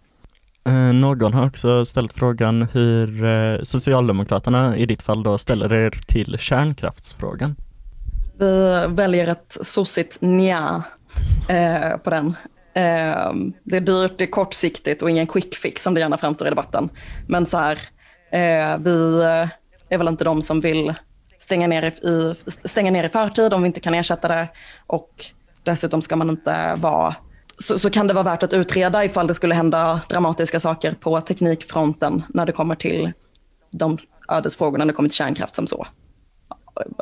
Eh, någon har också ställt frågan hur eh, Socialdemokraterna i ditt fall då ställer er till kärnkraftsfrågan. Vi väljer ett sossigt nja eh, på den. Eh, det är dyrt, det är kortsiktigt och ingen quick fix som det gärna framstår i debatten. Men så här, eh, vi eh, är väl inte de som vill stänga ner i, i, stänga ner i förtid om vi inte kan ersätta det. Och dessutom ska man inte vara så, så kan det vara värt att utreda ifall det skulle hända dramatiska saker på teknikfronten när det kommer till de ödesfrågorna, när det kommer till kärnkraft som så.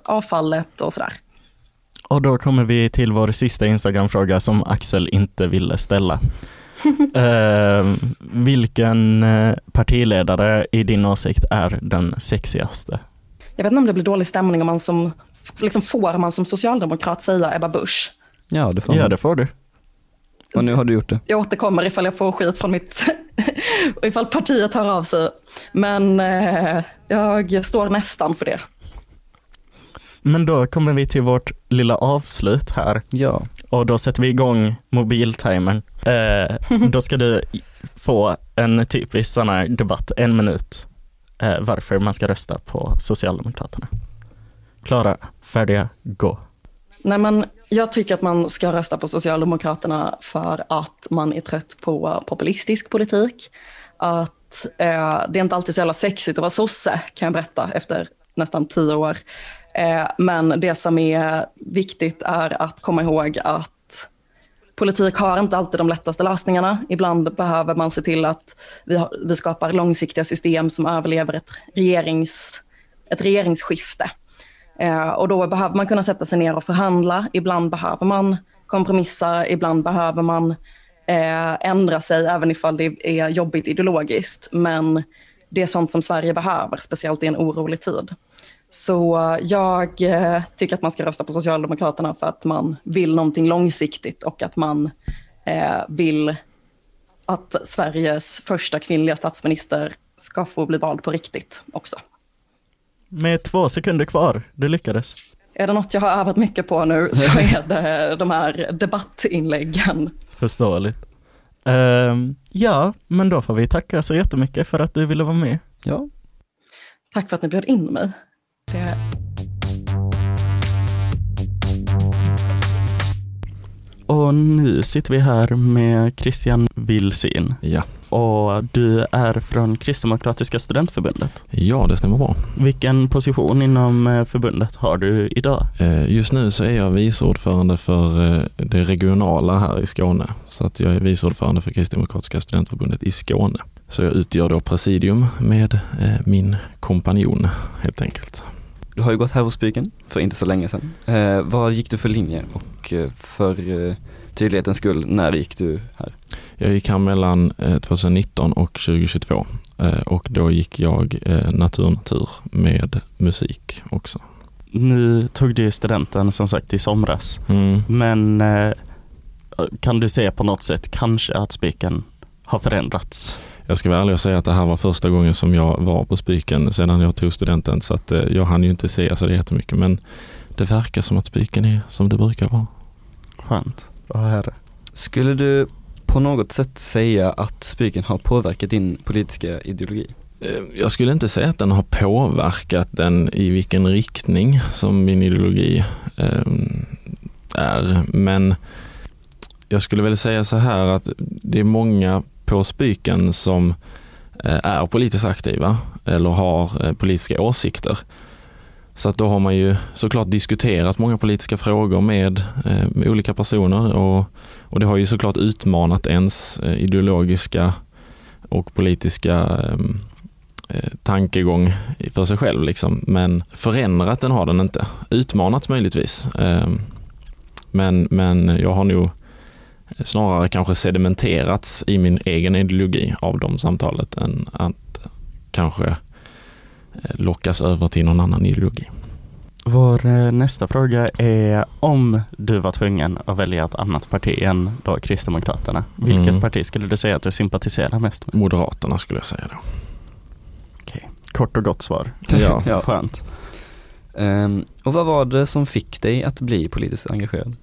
Avfallet och sådär. Och då kommer vi till vår sista Instagram-fråga som Axel inte ville ställa. eh, vilken partiledare i din åsikt är den sexigaste? Jag vet inte om det blir dålig stämning om man som, liksom får man som socialdemokrat säga Ebba Busch. Ja, det får Ja, man. det får du. Och nu har du gjort det. Jag återkommer ifall jag får skit från mitt, ifall partiet hör av sig. Men eh, jag står nästan för det. Men då kommer vi till vårt lilla avslut här Ja. och då sätter vi igång mobiltimern. Eh, då ska du få en typisk sån här debatt, en minut, eh, varför man ska rösta på Socialdemokraterna. Klara, färdiga, gå. Nej, men jag tycker att man ska rösta på Socialdemokraterna för att man är trött på populistisk politik. Att eh, det är inte alltid så jävla sexigt att vara sosse, kan jag berätta, efter nästan tio år. Eh, men det som är viktigt är att komma ihåg att politik har inte alltid de lättaste lösningarna. Ibland behöver man se till att vi, har, vi skapar långsiktiga system som överlever ett, regerings, ett regeringsskifte. Eh, och då behöver man kunna sätta sig ner och förhandla. Ibland behöver man kompromissa, ibland behöver man eh, ändra sig, även ifall det är jobbigt ideologiskt. Men det är sånt som Sverige behöver, speciellt i en orolig tid. Så jag eh, tycker att man ska rösta på Socialdemokraterna för att man vill någonting långsiktigt och att man eh, vill att Sveriges första kvinnliga statsminister ska få bli vald på riktigt också. Med två sekunder kvar, du lyckades. Är det något jag har övat mycket på nu så är det de här debattinläggen. Förståeligt. Ehm, ja, men då får vi tacka så jättemycket för att du ville vara med. Ja, Tack för att ni bjöd in mig. Det, Och nu sitter vi här med Christian Wilsin Ja. och du är från Kristdemokratiska studentförbundet. ja, det stämmer bra. Vilken position inom eh, förbundet har du idag? Eh, Just nu så är jag vice ordförande för eh, det regionala här i Skåne. Så att jag är vice ordförande för Kristdemokratiska studentförbundet i Skåne. Så jag utgör då presidium med min kompanjon helt enkelt. Du har ju gått Herrosbyken för inte så länge sedan. Eh, vad gick du för linje och eh, för eh, tydlighetens skull, när gick du här? Jag gick här mellan eh, 2019 och 2022 eh, och då gick jag eh, natur-natur med musik också. Nu tog du studenten som sagt i somras, Mm. men eh, kan du se på något sätt kanske att spiken har förändrats? Jag ska vara ärlig och säga att det här var första gången som jag var på Spiken sedan jag tog studenten så att eh, jag hann ju inte se så det jättemycket men det verkar som att Spiken är som det brukar vara. Skönt att höra. Skulle du på något sätt säga att Spiken har påverkat din politiska ideologi? Eh, Jag skulle inte säga att den har påverkat den i vilken riktning som min ideologi eh, är men jag skulle väl säga så här att det är många på Spiken som eh, är politiskt aktiva eller har eh, politiska åsikter. Så att då har man ju såklart diskuterat många politiska frågor med, med olika personer och, och det har ju såklart utmanat ens ideologiska och politiska ehm, tankegång för sig själv. Liksom. Men förändrat den har den inte. Utmanats möjligtvis. Ehm, men, men jag har nog snarare kanske sedimenterats i min egen ideologi av de samtalet än att kanske eh, lockas över till någon annan ideologi. Vår eh, nästa fråga är om du var tvungen att välja ett annat parti än då Kristdemokraterna. Vilket Mm. parti skulle du säga att du sympatiserar mest med? Moderaterna skulle jag säga då. Kort och gott svar. Ja. Ja. Skönt. Ehm, och vad var det som fick dig att bli politiskt engagerad?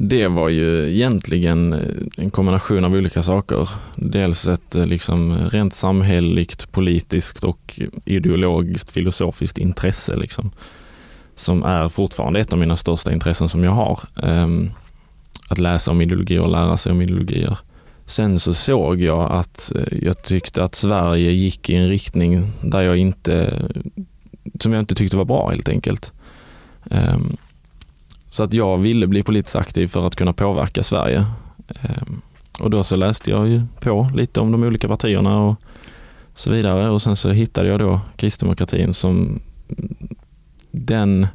Det var ju egentligen eh, en kombination av olika saker. Dels ett eh, liksom rent samhälleligt, politiskt och ideologiskt, filosofiskt intresse liksom. Som är fortfarande ett av mina största intressen som jag har. Ehm, att läsa om ideologier och lära sig om ideologier. Sen så såg jag att eh, jag tyckte att Sverige gick i en riktning där jag inte, som jag inte tyckte var bra helt enkelt. Ehm, så att jag ville bli politiskt aktiv för att kunna påverka Sverige. Ehm, och då så läste jag ju på lite om de olika partierna och så vidare och sen så hittade jag då kristdemokratin som den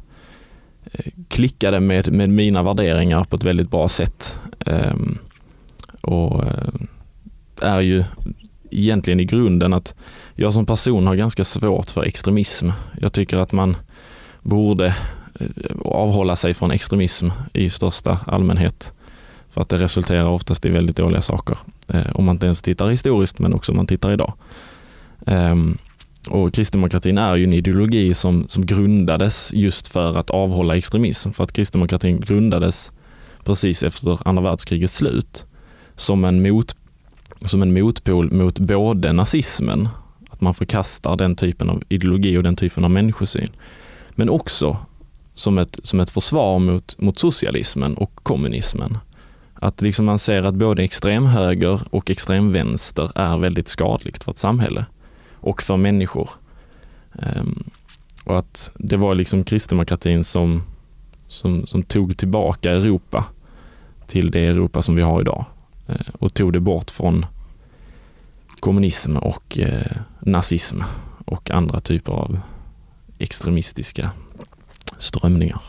eh, klickade med, med mina värderingar på ett väldigt bra sätt. Ehm, och eh, är ju egentligen i grunden att jag som person har ganska svårt för extremism. Jag tycker att man borde Eh, avhålla sig från extremism i största allmänhet. För att det resulterar oftast i väldigt dåliga saker. Eh, om man inte ens tittar historiskt men också om man tittar idag. Ehm, och kristdemokratin är ju en ideologi som, som grundades just för att avhålla extremism. För att kristdemokratin grundades precis efter andra världskrigets slut som en, mot, som en motpol mot både nazismen, att man förkastar den typen av ideologi och den typen av människosyn, men också som ett, som ett försvar mot, mot socialismen och kommunismen. Att liksom man ser att både extremhöger och extremvänster är väldigt skadligt för ett samhälle och för människor. Um, och att det var liksom kristdemokratin som, som, som tog tillbaka Europa till det Europa som vi har idag eh, och tog det bort från kommunism och eh, nazism och andra typer av extremistiska strömningar.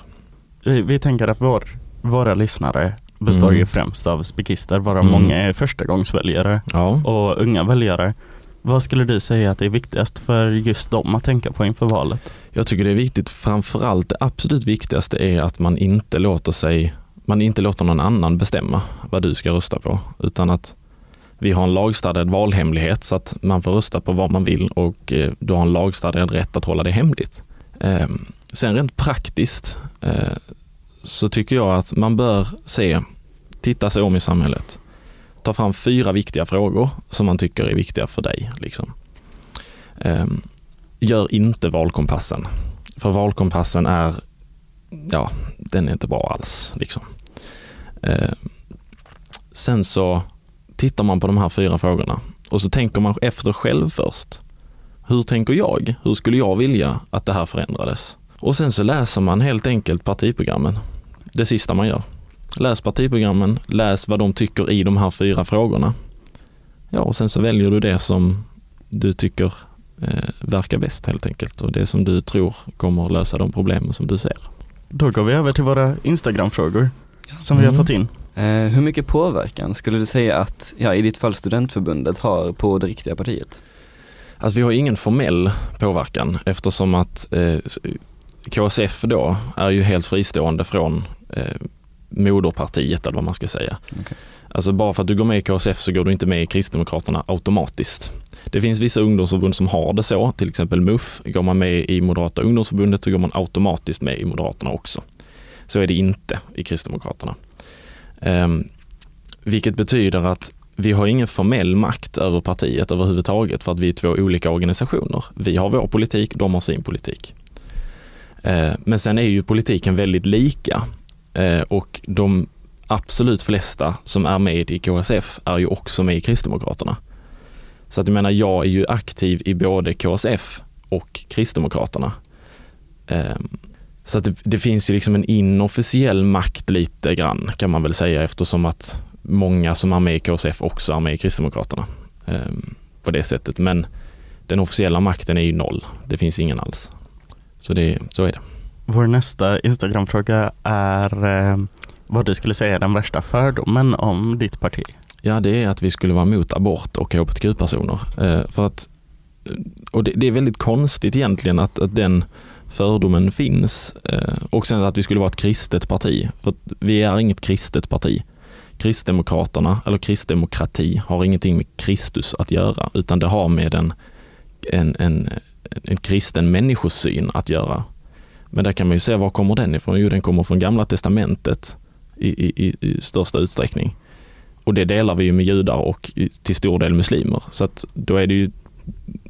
Vi, vi tänker att vår, våra lyssnare består Mm. ju främst av spikister, varav Mm. många är förstagångsväljare Ja, och unga väljare. Vad skulle du säga att det är viktigast för just dem att tänka på inför valet? jag tycker det är viktigt, framförallt det absolut viktigaste är att man inte låter sig, man inte låter någon annan bestämma vad du ska rösta på, utan att Vi har en lagstadgad valhemlighet så att man får rösta på vad man vill och eh, du har en lagstadgad rätt att hålla det hemligt. Sen rent praktiskt eh, så tycker jag att man bör se, titta sig om i samhället. Ta fram fyra viktiga frågor som man tycker är viktiga för dig. Liksom. Ehm, gör inte valkompassen. För valkompassen är, ja, den är inte bra alls. Liksom. Ehm, sen så tittar man på de här fyra frågorna och så tänker man efter själv först. Hur tänker jag? Hur skulle jag vilja att det här förändrades? Och sen så läser man helt enkelt partiprogrammen. Det sista man gör. Läs partiprogrammen, läs vad de tycker i de här fyra frågorna. Ja, och sen så väljer du det som du tycker eh, verkar bäst helt enkelt och det som du tror kommer lösa de problemen som du ser. Då går vi över till våra Instagram-frågor som vi har Mm. fått in. Eh, hur mycket påverkan skulle du säga att, ja i ditt fall studentförbundet har på det riktiga partiet? Alltså vi har ingen formell påverkan eftersom att eh, KSF då är ju helt fristående från eh, moderpartiet eller vad man ska säga. Okej. Alltså bara för att du går med i KSF så går du inte med i Kristdemokraterna automatiskt. Det finns vissa ungdomsförbund som har det så, till exempel MUF. Går man med i Moderata ungdomsförbundet så går man automatiskt med i Moderaterna också. Så är det inte i Kristdemokraterna. Ehm, vilket betyder att vi har ingen formell makt över partiet överhuvudtaget för att vi är två olika organisationer. Vi har vår politik, de har sin politik. Eh, men sen är ju politiken väldigt lika eh, och de absolut flesta som är med i KSF är ju också med i Kristdemokraterna. Så att jag menar, jag är ju aktiv i både KSF och Kristdemokraterna. Eh, så att det, det finns ju liksom en inofficiell makt lite grann kan man väl säga eftersom att många som är med i KSF också är med i Kristdemokraterna. På det sättet. Men den officiella makten är ju noll. Det finns ingen alls. Så, det, så är det. Vår nästa Instagram-fråga är eh, vad du skulle säga är den värsta fördomen om ditt parti. Ja, det är att vi skulle vara emot abort och hbtq-personer. Eh, för att, och det, det är väldigt konstigt egentligen att, att den fördomen finns. Eh, och sen att vi skulle vara ett kristet parti. För vi är inget kristet parti. Kristdemokraterna, eller kristdemokrati, har ingenting med Kristus att göra, utan det har med en, en, en, en kristen människosyn att göra. Men där kan man ju se var kommer den ifrån? Jo, den kommer från Gamla Testamentet i, i, i, i största utsträckning. Och det delar vi ju med judar och till stor del muslimer. Så att då är det ju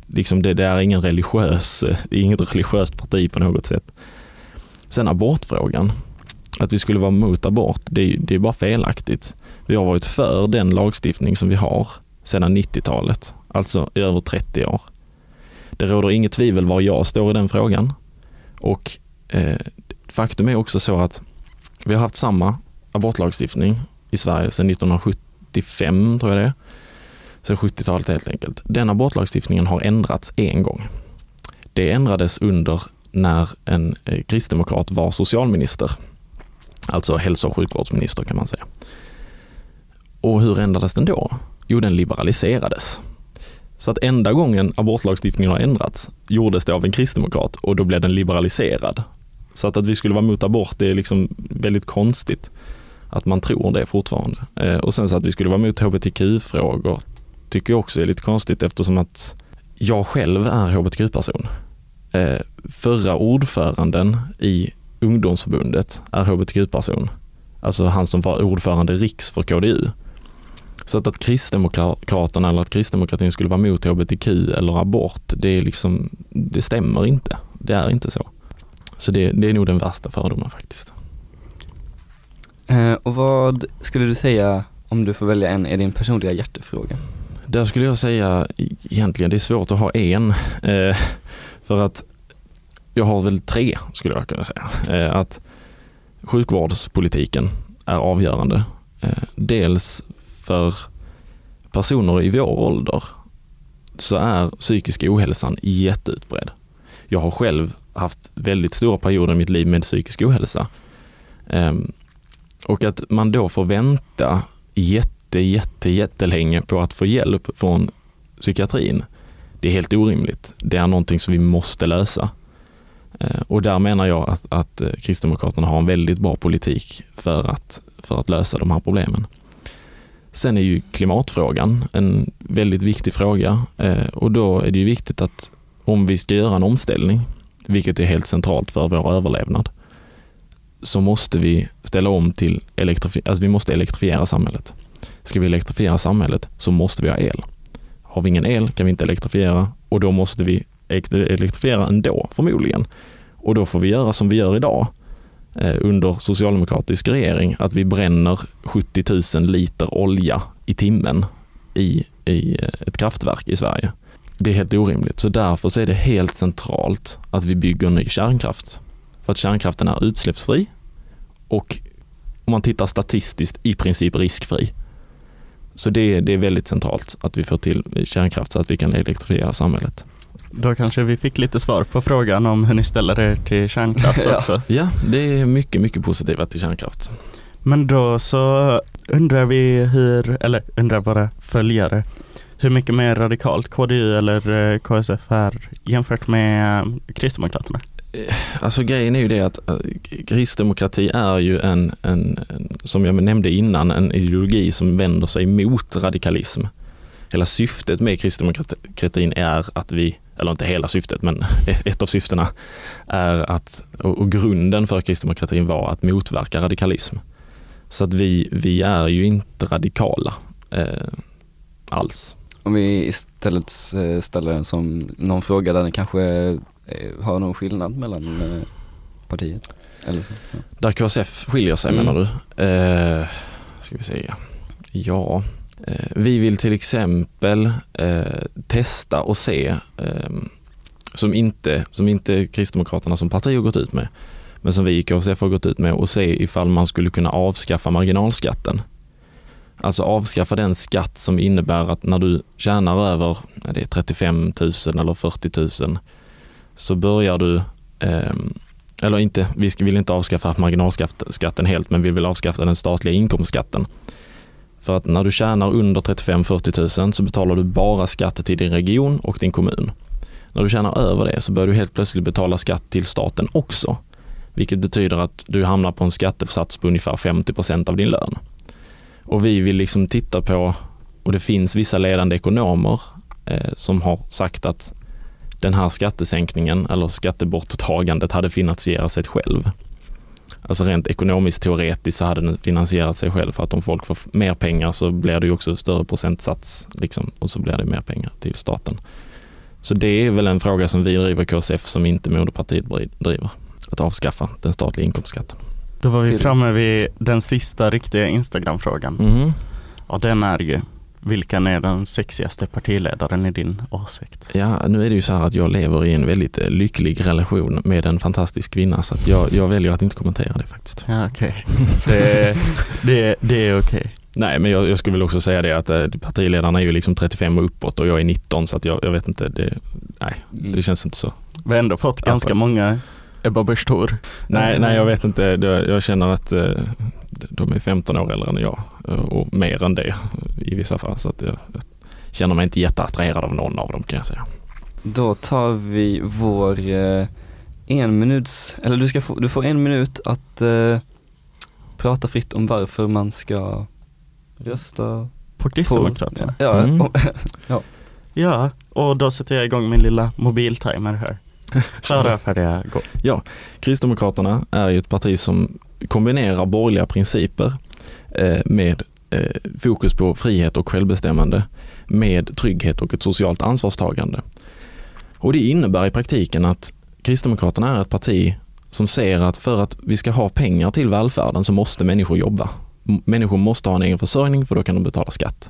liksom det, det är ingen religiös, det är inget religiöst parti på något sätt. Sen abortfrågan, att vi skulle vara mot abort, det är, det är bara felaktigt. Vi har varit för den lagstiftning som vi har sedan 90-talet, alltså i över 30 år. Det råder inget tvivel var jag står i den frågan. Och eh, faktum är också så att vi har haft samma abortlagstiftning i Sverige sedan 1975, tror jag det är. Sedan 70-talet helt enkelt. Den abortlagstiftningen har ändrats en gång. Det ändrades under när en eh, kristdemokrat var socialminister. Alltså hälso och sjukvårdsminister kan man säga. Och hur ändrades den då? Jo, den liberaliserades. Så att enda gången abortlagstiftningen har ändrats gjordes det av en kristdemokrat och då blev den liberaliserad. Så att, att vi skulle vara mot abort, det är liksom väldigt konstigt att man tror det fortfarande. Eh, och sen så att vi skulle vara mot hbtq-frågor tycker jag också är lite konstigt eftersom att jag själv är hbtq-person. Eh, förra ordföranden i ungdomsförbundet är hbtq-person. Alltså han som var ordförande riks för KDU. Så att, att Kristdemokraterna eller att kristdemokratin skulle vara mot hbtq eller abort, det, är liksom, det stämmer inte. Det är inte så. Så det, det är nog den värsta fördomen faktiskt. Eh, och vad skulle du säga, om du får välja en, är din personliga hjärtefråga? Där skulle jag säga egentligen, det är svårt att ha en. Eh, för att jag har väl tre skulle jag kunna säga. Eh, att sjukvårdspolitiken är avgörande. Eh, dels för personer i vår ålder så är psykisk ohälsan jätteutbredd. Jag har själv haft väldigt stora perioder i mitt liv med psykisk ohälsa. Ehm, och att man då får vänta jätte, jätte, jättelänge på att få hjälp från psykiatrin. Det är helt orimligt. Det är någonting som vi måste lösa. Ehm, och där menar jag att, att eh, Kristdemokraterna har en väldigt bra politik för att, för att lösa de här problemen. Sen är ju klimatfrågan en väldigt viktig fråga eh, och då är det ju viktigt att om vi ska göra en omställning, vilket är helt centralt för vår överlevnad, så måste vi ställa om till elektrifiera, alltså vi måste elektrifiera samhället. Ska vi elektrifiera samhället så måste vi ha el. Har vi ingen el kan vi inte elektrifiera och då måste vi elektrifiera ändå förmodligen. Och då får vi göra som vi gör idag Eh, under socialdemokratisk regering, att vi bränner 70 000 liter olja i timmen i, i eh, ett kraftverk i Sverige. Det är helt orimligt, så därför så är det helt centralt att vi bygger ny kärnkraft. För att kärnkraften är utsläppsfri och om man tittar statistiskt i princip riskfri. Så det, det är väldigt centralt att vi får till kärnkraft så att vi kan elektrifiera samhället. Då kanske vi fick lite svar på frågan om hur ni ställer er till kärnkraft också. Ja, det är mycket, mycket positiva till kärnkraft. Men då så undrar vi hur, eller undrar våra följare, hur mycket mer radikalt KDU eller eh, KSF är jämfört med eh, Kristdemokraterna? Eh, alltså grejen är ju det att kristdemokrati är ju en, en, som jag nämnde innan, en ideologi som vänder sig mot radikalism. Hela syftet med kristdemokratin är att vi eller inte hela syftet, men ett av syftena är att, och grunden för kristdemokratin var att motverka radikalism. Så att vi, vi är ju inte radikala eh, alls. Om vi istället eh, ställer den som någon fråga där den kanske eh, har någon skillnad mellan eh, partiet? Eller så, ja. Där KSF skiljer sig mm. menar du? Eh, ska vi se. Ja, Eh, Eh, vi vill till exempel eh, testa och se, eh, som, inte, som inte Kristdemokraterna som parti har gått ut med, men som vi i KCF har gått ut med och se ifall man skulle kunna avskaffa marginalskatten. Alltså avskaffa den skatt som innebär att när du tjänar över det är 35 000 eller 40 000 så börjar du, eh, eller inte, vi vill inte avskaffa marginalskatten helt, men vi vill avskaffa den statliga inkomstskatten. För att när du tjänar under 35-40 000 så betalar du bara skatt till din region och din kommun. När du tjänar över det så börjar du helt plötsligt betala skatt till staten också. Vilket betyder att du hamnar på en skattesats på ungefär 50 procent av din lön. Och vi vill liksom titta på, och det finns vissa ledande ekonomer eh, som har sagt att den här skattesänkningen eller skatteborttagandet hade finansierat sig själv. Alltså rent ekonomiskt teoretiskt så hade den finansierat sig själv för att om folk får mer pengar så blir det ju också större procentsats liksom, och så blir det mer pengar till staten. Så det är väl en fråga som vi driver KSF som inte moderpartiet driver. Att avskaffa den statliga inkomstskatten. Då var vi framme vid den sista riktiga Instagram-frågan. Mm. Och den är ju, vilken är den sexigaste partiledaren i din åsikt? Ja, nu är det ju så här att jag lever i en väldigt eh, lycklig relation med en fantastisk kvinna så att jag, jag väljer att inte kommentera det faktiskt. Ja, okej. Okay. Det, det, det är okej. Okay. Nej, men jag, jag, skulle väl också säga det att eh, partiledarna är ju liksom 35 och uppåt och jag är 19 så att jag, jag vet inte, det, nej, det känns inte så. Vi har ändå fått ganska många Ebba Busch. Nej, nej, jag vet inte. Jag känner att eh, de är 15 år äldre än jag och mer än det i vissa fall. Så att jag, jag känner mig inte jätteattraherad av någon av dem kan jag säga. Då tar vi vår eh, en minuts, eller du, ska få, du får en minut att eh, prata fritt om varför man ska rösta på Kristdemokraterna. Ja, mm. ja. ja, och då sätter jag igång min lilla mobiltimer här. Klara, färdiga, gå. Ja, Kristdemokraterna är ju ett parti som kombinerar borgerliga principer eh, Eh, med eh, fokus på frihet och självbestämmande med trygghet och ett socialt ansvarstagande. Och det innebär i praktiken att Kristdemokraterna är ett parti som ser att för att vi ska ha pengar till välfärden så måste människor jobba. Människor måste ha en egen försörjning för då kan de betala skatt.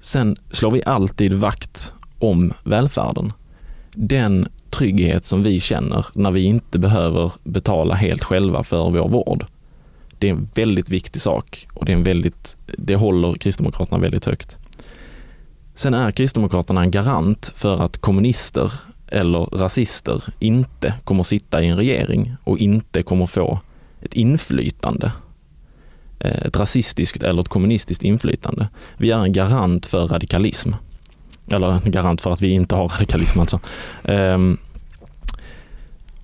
Sen slår vi alltid vakt om välfärden. Den trygghet som vi känner när vi inte behöver betala helt själva för vår vård. Det är en väldigt viktig sak och det, är en väldigt, det håller Kristdemokraterna väldigt högt. Sen är Kristdemokraterna en garant för att kommunister eller rasister inte kommer sitta i en regering och inte kommer få ett inflytande. Eh, ett rasistiskt eller ett kommunistiskt inflytande. Vi är en garant för radikalism. Eller en garant för att vi inte har radikalism alltså. Ehm,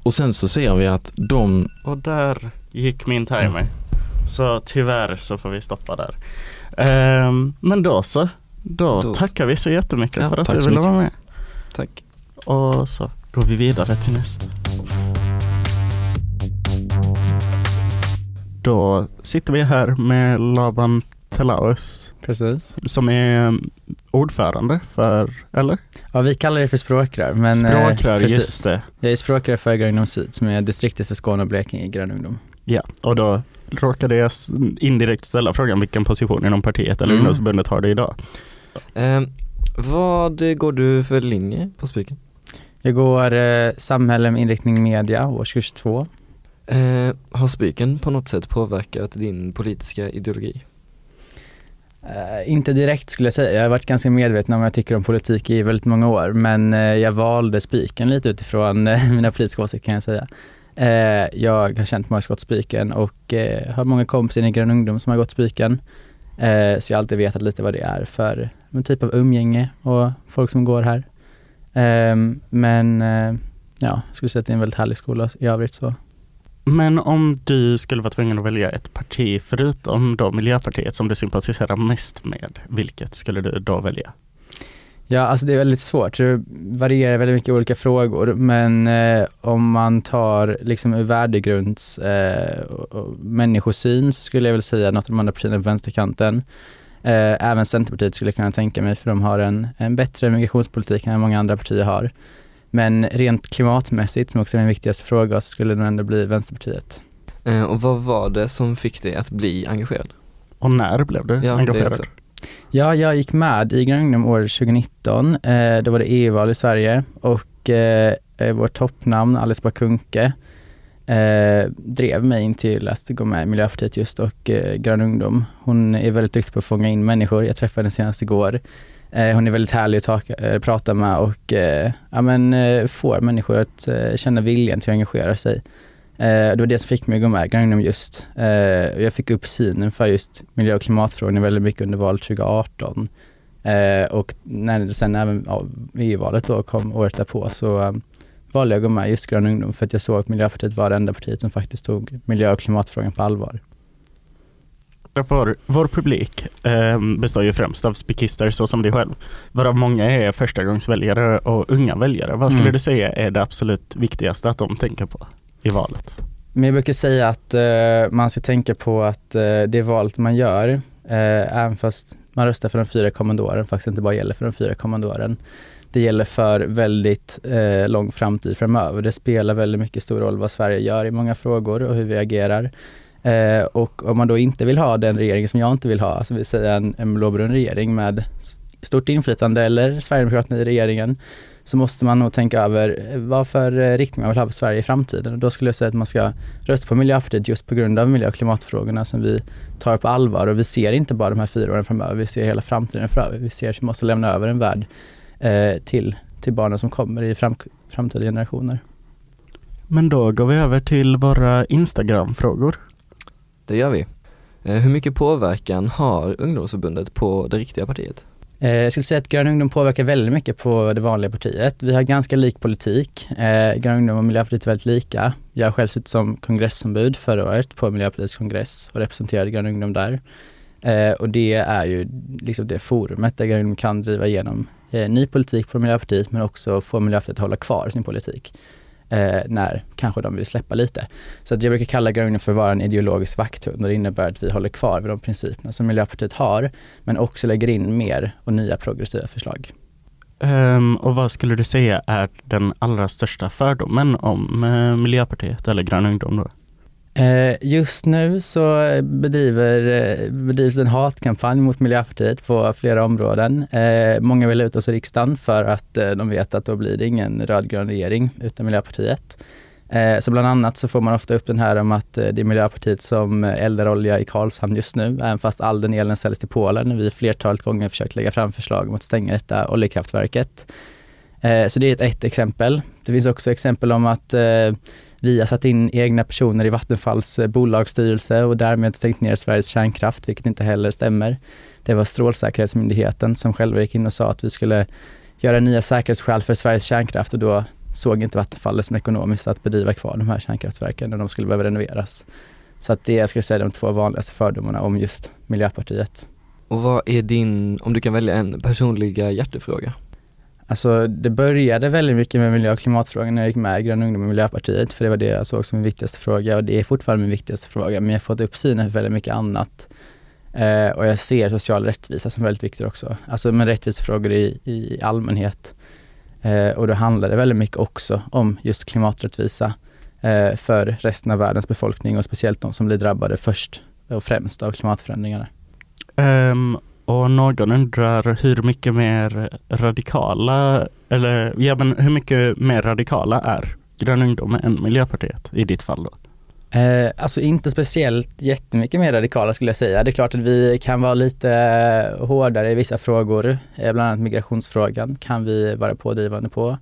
och sen så ser vi att de... Och där gick min timer. Så tyvärr så får vi stoppa där. Ehm, men då så. Då, Då tackar vi så jättemycket Ja, för att du ville vara med. Tack. Och så går vi vidare till nästa. Då sitter vi här med Laban Telaus Precis. som är um, ordförande för, eller? Ja, vi kallar det för språkrör. Men, eh, Språkrör, precis. just det. Jag är språkrör för Grön Ungdom Syd som är distriktet för Skåne och Blekinge i Grön Ungdom. Ja, och då råkade jag indirekt ställa frågan vilken position inom partiet eller Mm. ungdomsförbundet har det idag. Eh, vad går du för linje på Spiken? Jag går eh, samhälle med inriktning media, årskurs två. Eh, har Spiken på något sätt påverkat din politiska ideologi? Eh, inte direkt skulle jag säga. Jag har varit ganska medveten om vad jag tycker om politik i väldigt många år. Men eh, jag valde spiken lite utifrån eh, mina politiska åsikter kan jag säga. Eh, jag har känt många som gått spiken och eh, har många kompisar i Grön Ungdom som har gått spiken. Eh, så jag har alltid vetat lite vad det är för en typ av umgänge och folk som går här. Eh, men eh, ja, jag skulle säga att det är en väldigt härlig skola i övrigt så. Men om du skulle vara tvungen att välja ett parti förutom då Miljöpartiet som du sympatiserar mest med, vilket skulle du då välja? Ja, alltså det är väldigt svårt. Det varierar väldigt mycket i olika frågor. Men eh, om man tar liksom ur värdegrunds eh, och, och människosyn så skulle jag väl säga något av de andra partierna på vänsterkanten. Eh, även Centerpartiet skulle jag kunna tänka mig för de har en, en bättre migrationspolitik än många andra partier har. Men rent klimatmässigt, som också är den viktigaste frågan, så skulle det nog ändå bli Vänsterpartiet. Eh, och vad var det som fick dig att bli engagerad? Och när blev du Ja, det engagerad? Ja, jag gick med i Grön Ungdom år 2019. Eh, då var det EU-val i Sverige och eh, eh vårt toppnamn Alice Bakunke eh, drev mig in till att gå med i Miljöpartiet just och eh, Grön Ungdom. Hon är väldigt duktig på att fånga in människor. Jag träffade henne senast igår. Eh, hon är väldigt härlig att ta, eh, prata med och eh, ja, men, eh, får människor att eh, känna viljan till att engagera sig. Eh, det var det som fick mig att gå med Ungdom just. Eh, jag fick upp synen för just miljö och klimatfrågorna väldigt mycket under valet 2018. Eh, och när sen även ja, EU-valet då kom året därpå så valde jag att gå med just Grön Ungdom för att jag såg att Miljöpartiet var det enda partiet som faktiskt tog miljö och klimatfrågan på allvar. Vår, vår publik eh, består ju främst av spikister så som dig själv, varav många är förstagångsväljare och unga väljare. Vad skulle Mm. du säga är det absolut viktigaste att de tänker på i valet? Men jag brukar säga att eh, man ska tänka på att eh, det valet man gör, eh, även fast man röstar för de fyra kommande åren, faktiskt inte bara gäller för de fyra kommande åren. Det gäller för väldigt eh, lång framtid framöver. Det spelar väldigt mycket stor roll vad Sverige gör i många frågor och hur vi agerar. Eh, och om man då inte vill ha den regering som jag inte vill ha, alltså vill säga en, en blåbrun regering med stort inflytande eller Sverigedemokraterna i regeringen, så måste man nog tänka över vad för eh, riktning man vill ha för Sverige i framtiden. Och då skulle jag säga att man ska rösta på Miljöpartiet just på grund av miljö och klimatfrågorna som vi tar på allvar. Och vi ser inte bara de här fyra åren framöver, vi ser hela framtiden framöver. Vi ser att vi måste lämna över en värld eh, till, till barnen som kommer i fram, framtida generationer. Men då går vi över till våra Instagram-frågor. Det gör vi. Eh, hur mycket påverkan har ungdomsförbundet på det riktiga partiet? Eh, jag skulle säga att Grön Ungdom påverkar väldigt mycket på det vanliga partiet. Vi har ganska lik politik. Eh, Grön Ungdom och Miljöpartiet är väldigt lika. Jag har själv suttit som kongressombud förra året på Miljöpartiets kongress och representerade Grön Ungdom där. Eh, och det är ju liksom det forumet där Grön Ungdom kan driva igenom eh, ny politik från Miljöpartiet men också få Miljöpartiet att hålla kvar sin politik. Eh, när kanske de vill släppa lite. Så att jag brukar kalla Grön Ungdom för att vara en ideologisk vakthund och det innebär att vi håller kvar vid de principerna som Miljöpartiet har men också lägger in mer och nya progressiva förslag. Um, och vad skulle du säga är den allra största fördomen om eh, Miljöpartiet eller Grön Ungdom då? Eh, just nu så bedriver, eh, bedrivs en hatkampanj mot Miljöpartiet på flera områden. Eh, många vill ut oss i riksdagen för att de vet att då blir det ingen rödgrön regering utan Miljöpartiet. Så bland annat så får man ofta upp den här om att det är Miljöpartiet som eldar olja i Karlshamn just nu, även fast all den elen säljs till Polen. när Vi flertalet gånger försökt lägga fram förslag om att stänga detta oljekraftverket. Så det är ett, ett exempel. Det finns också exempel om att vi har satt in egna personer i Vattenfalls eh, bolagsstyrelse och därmed stängt ner Sveriges kärnkraft, vilket inte heller stämmer. Det var Strålsäkerhetsmyndigheten som själva gick in och sa att vi skulle göra nya säkerhetsskäl för Sveriges kärnkraft och då såg inte Vattenfall det som ekonomiskt att bedriva kvar de här kärnkraftverken när de skulle behöva renoveras. Så att det jag skulle säga de två vanligaste fördomarna om just Miljöpartiet. Och vad är din, om du kan välja en personliga hjärtefråga? Alltså det började väldigt mycket med miljö och klimatfrågan när jag gick med i Grön Ungdom och Miljöpartiet, för det var det jag såg som min viktigaste fråga och det är fortfarande min viktigaste fråga, men jag har fått upp synen för väldigt mycket annat. Eh, och jag ser social rättvisa som väldigt viktigt också, alltså med rättvisefrågor i, i allmänhet. Eh, och då handlar det väldigt mycket också om just klimaträttvisa eh, för resten av världens befolkning och speciellt de som blir drabbade först och främst av klimatförändringarna. Um, och någon undrar hur mycket mer radikala, eller ja men hur mycket mer radikala är Grön Ungdom än Miljöpartiet i ditt fall då? Eh, alltså inte speciellt jättemycket mer radikala skulle jag säga. Det är klart att vi kan vara lite hårdare i vissa frågor, eh, bland annat migrationsfrågan kan vi vara pådrivande på.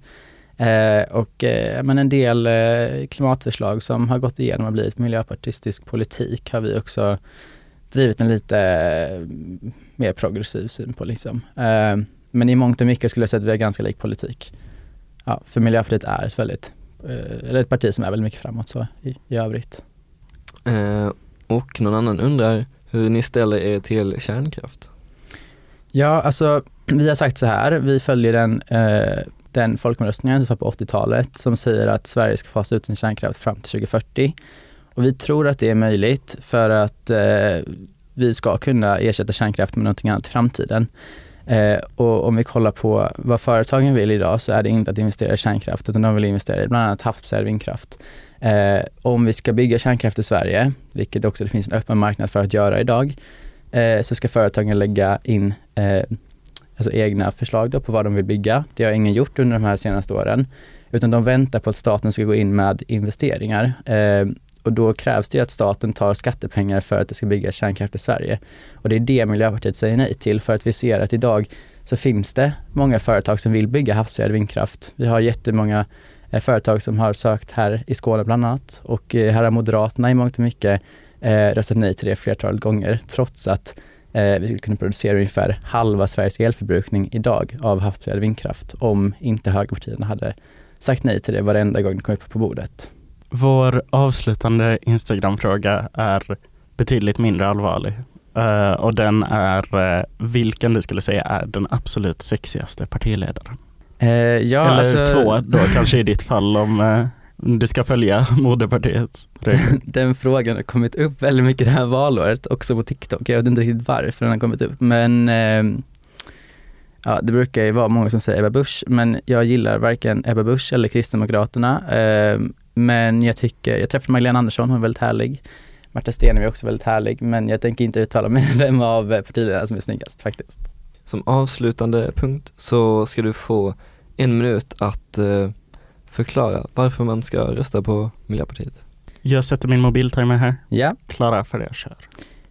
Eh, och eh, men en del eh, klimatförslag som har gått igenom och blivit miljöpartistisk politik har vi också drivit en lite mer progressiv syn på. Liksom. Eh, men i mångt och mycket skulle jag säga att vi har ganska lik politik. Ja, för Miljöpartiet är ett väldigt, eh, eller ett parti som är väldigt mycket framåt så i, i övrigt. Eh, och någon annan undrar hur ni ställer er till kärnkraft? Ja, alltså vi har sagt så här, vi följer den, eh, den folkomröstningen som var på 80-talet som säger att Sverige ska fasa ut sin kärnkraft fram till 2040. Och vi tror att det är möjligt för att eh, vi ska kunna ersätta kärnkraft med någonting annat i framtiden. Eh, och om vi kollar på vad företagen vill idag så är det inte att investera i kärnkraft utan de vill investera i bland annat havsbaserad vindkraft. Eh, om vi ska bygga kärnkraft i Sverige, vilket också det finns en öppen marknad för att göra idag, eh, så ska företagen lägga in eh, alltså egna förslag då på vad de vill bygga. Det har ingen gjort under de här senaste åren, utan de väntar på att staten ska gå in med investeringar. Eh, och då krävs det att staten tar skattepengar för att det ska byggas kärnkraft i Sverige. Och det är det Miljöpartiet säger nej till för att vi ser att idag så finns det många företag som vill bygga havsbaserad vindkraft. Vi har jättemånga eh, företag som har sökt här i Skåne bland annat och eh, här har Moderaterna i mångt och mycket eh, röstat nej till det flertalet gånger trots att eh, vi skulle kunna producera ungefär halva Sveriges elförbrukning idag av havsbaserad vindkraft om inte högerpartierna hade sagt nej till det varenda gång det kom upp på bordet. Vår avslutande Instagram-fråga är betydligt mindre allvarlig. Eh, och den är eh, vilken du skulle säga är den absolut sexigaste partiledaren? Eh, ja, Eller alltså, två då kanske i ditt fall om du ska följa moderpartiets regler. Den frågan har kommit upp väldigt mycket det här valåret, också på TikTok. Jag vet inte riktigt varför den har kommit upp, men ja, det brukar ju vara många som säger Ebba Busch, men jag gillar varken Ebba Busch eller Kristdemokraterna. Eh, men jag tycker, jag träffade Magdalena Andersson, hon är väldigt härlig. Marta Stenevi är också väldigt härlig, men jag tänker inte uttala mig vem av partiledarna som är snyggast faktiskt. Som avslutande punkt så ska du få en minut att eh, förklara varför man ska rösta på Miljöpartiet. Jag sätter min mobiltimer här. Ja. Klara för det, kör.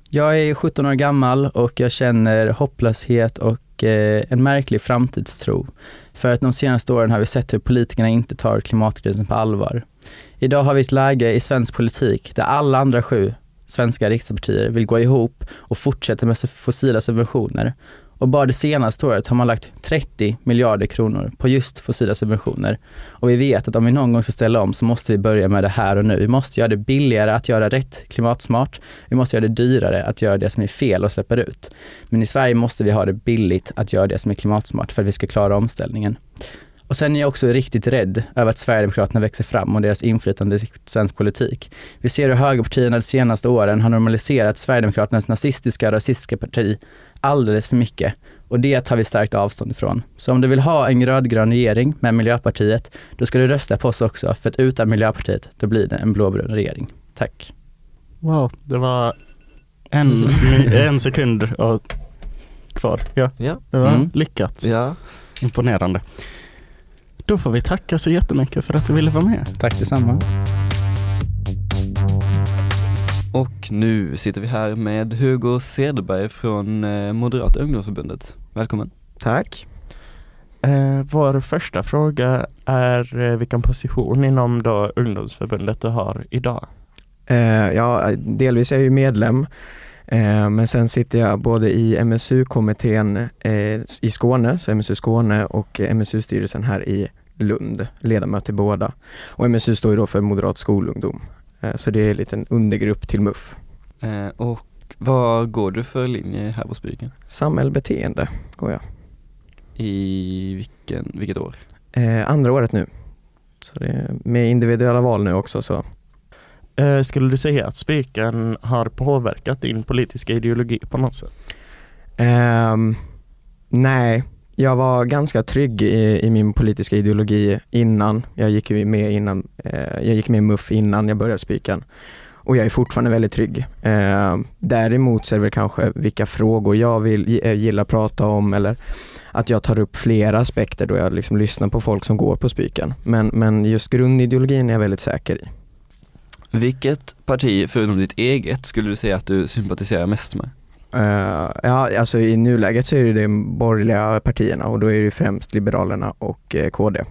Jag är 17 år gammal och jag känner hopplöshet och eh, en märklig framtidstro. För att de senaste åren har vi sett hur politikerna inte tar klimatkrisen på allvar. Idag har vi ett läge i svensk politik där alla andra sju svenska riksdagspartier vill gå ihop och fortsätta med fossila subventioner. Och bara det senaste året har man lagt 30 miljarder kronor på just fossila subventioner. Och vi vet att om vi någon gång ska ställa om så måste vi börja med det här och nu. Vi måste göra det billigare att göra rätt klimatsmart. Vi måste göra det dyrare att göra det som är fel och släpper ut. Men i Sverige måste vi ha det billigt att göra det som är klimatsmart för att vi ska klara omställningen. Och sen är jag också riktigt rädd över att Sverigedemokraterna växer fram och deras inflytande i svensk politik. Vi ser hur högerpartierna de senaste åren har normaliserat Sverigedemokraternas nazistiska och rasistiska parti alldeles för mycket. Och det tar vi starkt avstånd ifrån. Så om du vill ha en rödgrön regering med Miljöpartiet, då ska du rösta på oss också. För att utan Miljöpartiet, då blir det en blåbrun regering. Tack. Wow, det var en, en sekund och kvar. Ja, Ja. det var Mm. lyckat. Ja, Imponerande. Då får vi tacka så jättemycket för att du ville vara med. Tack detsamma. och nu sitter vi här med Hugo Cederberg från eh, Moderata ungdomsförbundet. Välkommen. Tack. Eh, vår första fråga är eh, vilken position inom då ungdomsförbundet du har idag? Eh, ja, delvis är jag ju medlem, eh, men sen sitter jag både i MSU-kommittén eh, i Skåne, så MSU Skåne och MSU-styrelsen här i Lund, ledamöter båda. Och MSU står ju då för Moderat skolungdom, eh, så det är en liten undergrupp till MUF. Eh, och Vad går du för linje här på Spiken? Samhällsbeteende går jag. I vilken, vilket år? Eh, andra året nu. Så det är med individuella val nu också så. Eh, skulle du säga att Spiken har påverkat din politiska ideologi på något sätt? Um, nej, jag var ganska trygg i, i min politiska ideologi innan. Jag gick med innan, eh, jag gick med i MUF innan jag började Spiken. Och jag är fortfarande väldigt trygg. Eh, däremot så är det väl kanske vilka frågor jag vill, eh, gillar att prata om eller att jag tar upp flera aspekter då jag liksom lyssnar på folk som går på Spiken. Men, men just grundideologin är jag väldigt säker i. Vilket parti, förutom ditt eget, skulle du säga att du sympatiserar mest med? Uh, ja, alltså i nuläget så är det de borgerliga partierna och då är det främst Liberalerna och uh, KD.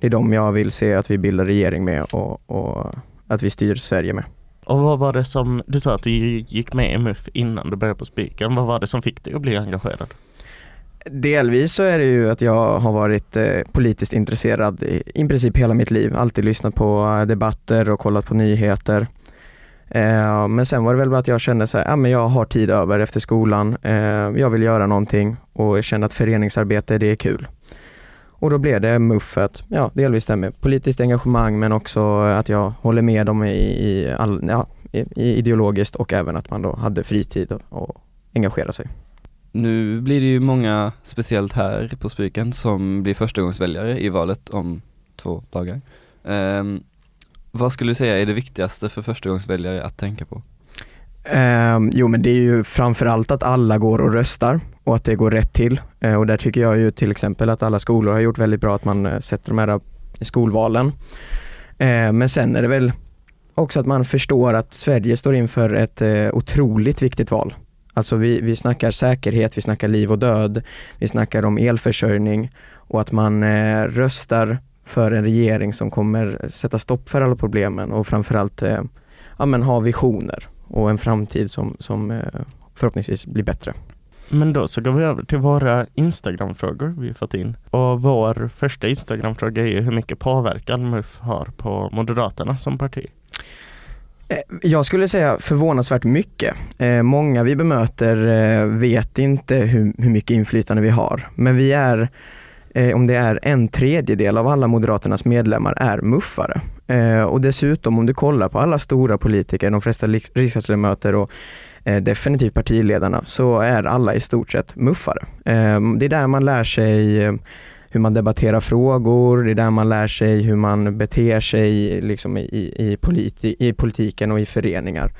Det är de jag vill se att vi bildar regering med och, och, att vi styr Sverige med. Och vad var det som, du sa att du gick med i MUF innan du började på Spiken. Vad var det som fick dig att bli engagerad? Delvis så är det ju att jag har varit eh, politiskt intresserad i, i princip hela mitt liv. Alltid lyssnat på eh, debatter och kollat på nyheter. Eh, men sen var det väl bara att jag kände så här, ja men jag har tid över efter skolan, eh, jag vill göra någonting och jag kände att föreningsarbete det är kul. Och då blev det muffet, ja delvis det med politiskt engagemang men också att jag håller med dem i, i, all, ja, i ideologiskt och även att man då hade fritid och, och engagera sig. Nu blir det ju många, speciellt här på Spiken, som blir förstagångsväljare i valet om två dagar. Um, vad skulle du säga är det viktigaste för förstagångsväljare att tänka på? Um, jo men det är ju framförallt att alla går och röstar och att det går rätt till. Uh, och där tycker jag ju till exempel att alla skolor har gjort väldigt bra att man uh, sätter de här eh, skolvalen. Uh, men sen är det väl också att man förstår att Sverige står inför ett otroligt viktigt val. Alltså vi, vi snackar säkerhet, vi snackar liv och död, vi snackar om elförsörjning och att man eh, röstar för en regering som kommer sätta stopp för alla problemen och framförallt eh, ja, men ha visioner och en framtid som, som eh, förhoppningsvis blir bättre. Men då så går vi över till våra Instagram-frågor vi fått in. Och vår första Instagram-fråga är ju hur mycket påverkan MUF har på Moderaterna som parti. Eh, jag skulle säga förvånansvärt mycket. Eh, många vi bemöter eh, vet inte hur, hur mycket inflytande vi har, men vi är om det är en tredjedel av alla Moderaternas medlemmar är muffare. Och dessutom om du kollar på alla stora politiker, de flesta riksdagsledamöter och definitivt partiledarna, så är alla i stort sett muffare. Det är där man lär sig hur man debatterar frågor, det är där man lär sig hur man beter sig liksom i, i, politi i politiken och i föreningar.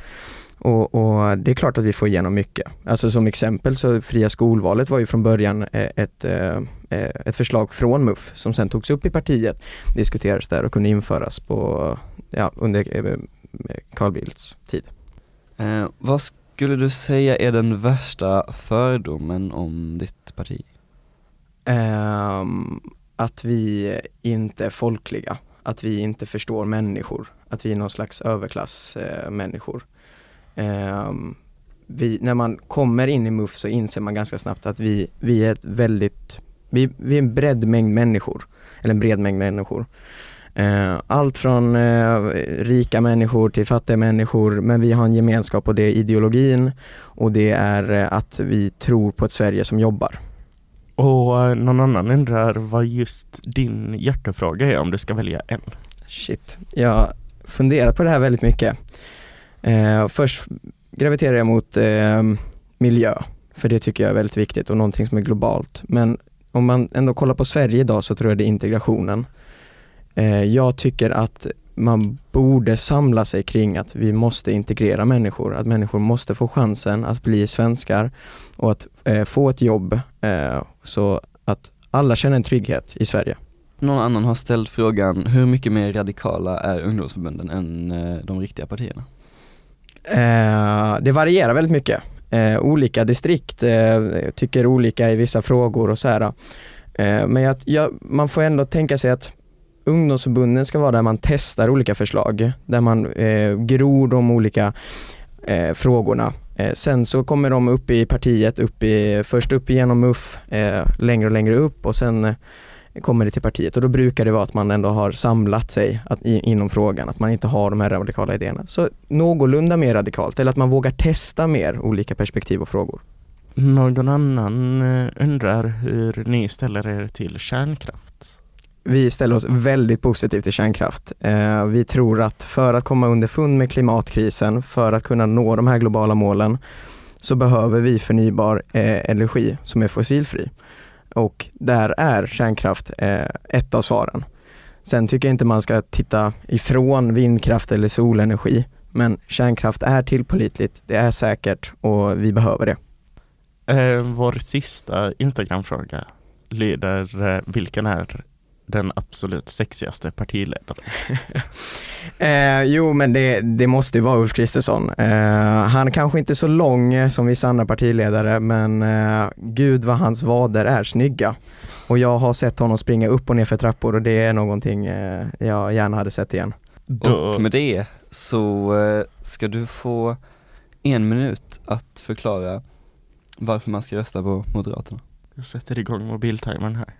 Och, och, det är klart att vi får igenom mycket. Alltså som exempel så fria skolvalet var ju från början eh, ett, eh, eh, ett förslag från MUF som sen togs upp i partiet, diskuterades där och kunde införas på, ja, under Carl Bildts tid. Eh, vad skulle du säga är den värsta fördomen om ditt parti? Eh, att vi inte är folkliga, att vi inte förstår människor, att vi är någon slags överklassmänniskor. Eh, ehm, vi, när man kommer in i MUF så inser man ganska snabbt att vi, vi är ett väldigt, vi, vi är en bred mängd människor, eller en bred mängd människor. Ehm, allt från eh, rika människor till fattiga människor, men vi har en gemenskap och det är ideologin och det är eh, att vi tror på ett Sverige som jobbar. Och eh, någon annan undrar vad just din hjärtefråga är om du ska välja en? Shit, jag funderar på det här väldigt mycket. Eh, först graviterar jag mot eh, miljö, för det tycker jag är väldigt viktigt och någonting som är globalt. Men om man ändå kollar på Sverige idag så tror jag det är integrationen. Eh, jag tycker att man borde samla sig kring att vi måste integrera människor, att människor måste få chansen att bli svenskar och att eh, få ett jobb eh, så att alla känner en trygghet i Sverige. Någon annan har ställt frågan, hur mycket mer radikala är ungdomsförbunden än eh, de riktiga partierna? Eh, det varierar väldigt mycket. Eh, olika distrikt eh, tycker olika i vissa frågor och så här. Men jag, jag, man får ändå tänka sig att ungdomsförbunden ska vara där man testar olika förslag, där man eh, gror de olika eh, frågorna. Eh, sen så kommer de upp i partiet, upp i, först upp genom MUF, eh, längre och längre upp och sen eh, kommer det till partiet och då brukar det vara att man ändå har samlat sig att, i, inom frågan, att man inte har de här radikala idéerna. Så någorlunda mer radikalt, eller att man vågar testa mer olika perspektiv och frågor. Någon annan undrar hur ni ställer er till kärnkraft? Vi ställer oss väldigt positivt till kärnkraft. Eh, vi tror att för att komma underfund med klimatkrisen, för att kunna nå de här globala målen, så behöver vi förnybar eh, energi som är fossilfri. Och där är kärnkraft eh, ett av svaren. Sen tycker jag inte man ska titta ifrån vindkraft eller solenergi, men kärnkraft är tillpålitligt, det är säkert och vi behöver det. Eh, vår sista Instagram-fråga lyder, eh, vilken är den absolut sexigaste partiledaren? Eh, jo, men det, det måste ju vara Ulf Kristersson. Eh, han är kanske inte så lång eh, som vissa andra partiledare, men eh, gud vad hans vader är snygga. Och jag har sett honom springa upp och ner för trappor och det är någonting eh, jag gärna hade sett igen. Då, Och med det så eh, ska du få en minut att förklara varför man ska rösta på Moderaterna. jag sätter igång mobiltimern här.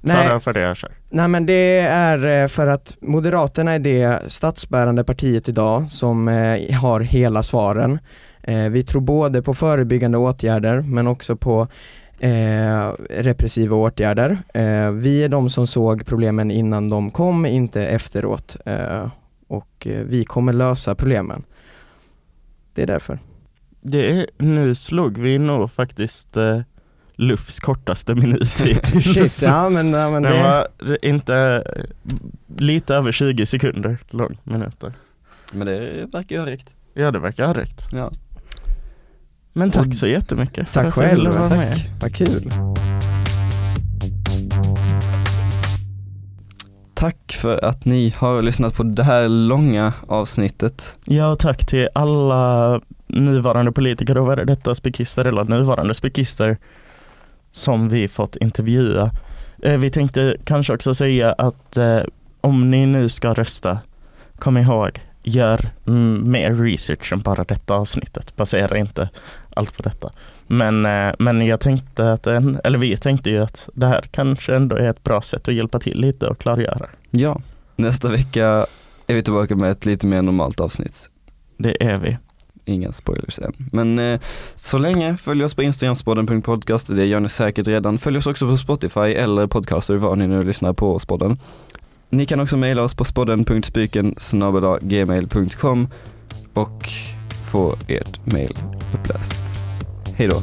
Nej. För, det jag kör. Nej men det är eh, för att Moderaterna är det statsbärande partiet idag som eh, har hela svaren. Eh, Vi tror både på förebyggande åtgärder men också på eh, repressiva åtgärder. Eh, Vi är de som såg problemen innan de kom, inte efteråt. Eh, Och vi kommer lösa problemen. Det är därför. Det är, nu slog vi nog faktiskt Lufs kortaste minut hittills. Shit, ja men, ja, men Den det, var inte lite över 20 sekunder lång minuter. Men det verkar ju ha räckt. Ja det verkar ha räckt. Ja. Men tack Och- så jättemycket för tack att ville själv, vara tack. med. Vad kul. Tack för att ni har lyssnat på det här långa avsnittet. Ja tack till alla nuvarande politiker och detta spikister eller nuvarande spikister som vi fått intervjua. Eh, Vi tänkte kanske också säga att eh, om ni nu ska rösta, kom ihåg, gör mer research än bara detta avsnittet. Basera inte allt på detta. Men, eh, men jag tänkte att, en, eller vi tänkte ju att det här kanske ändå är ett bra sätt att hjälpa till lite och klargöra. Ja, nästa vecka är vi tillbaka med ett lite mer normalt avsnitt. Det är vi. Inga spoilers än. Men eh, så länge, följ oss på Instagram, spodden.podcast, det gör ni säkert redan. Följ oss också på Spotify eller Podcaster, var ni nu lyssnar på Spodden. Ni kan också mejla oss på spodden.spyken gmail.com och få ert mejl uppläst. Hej då!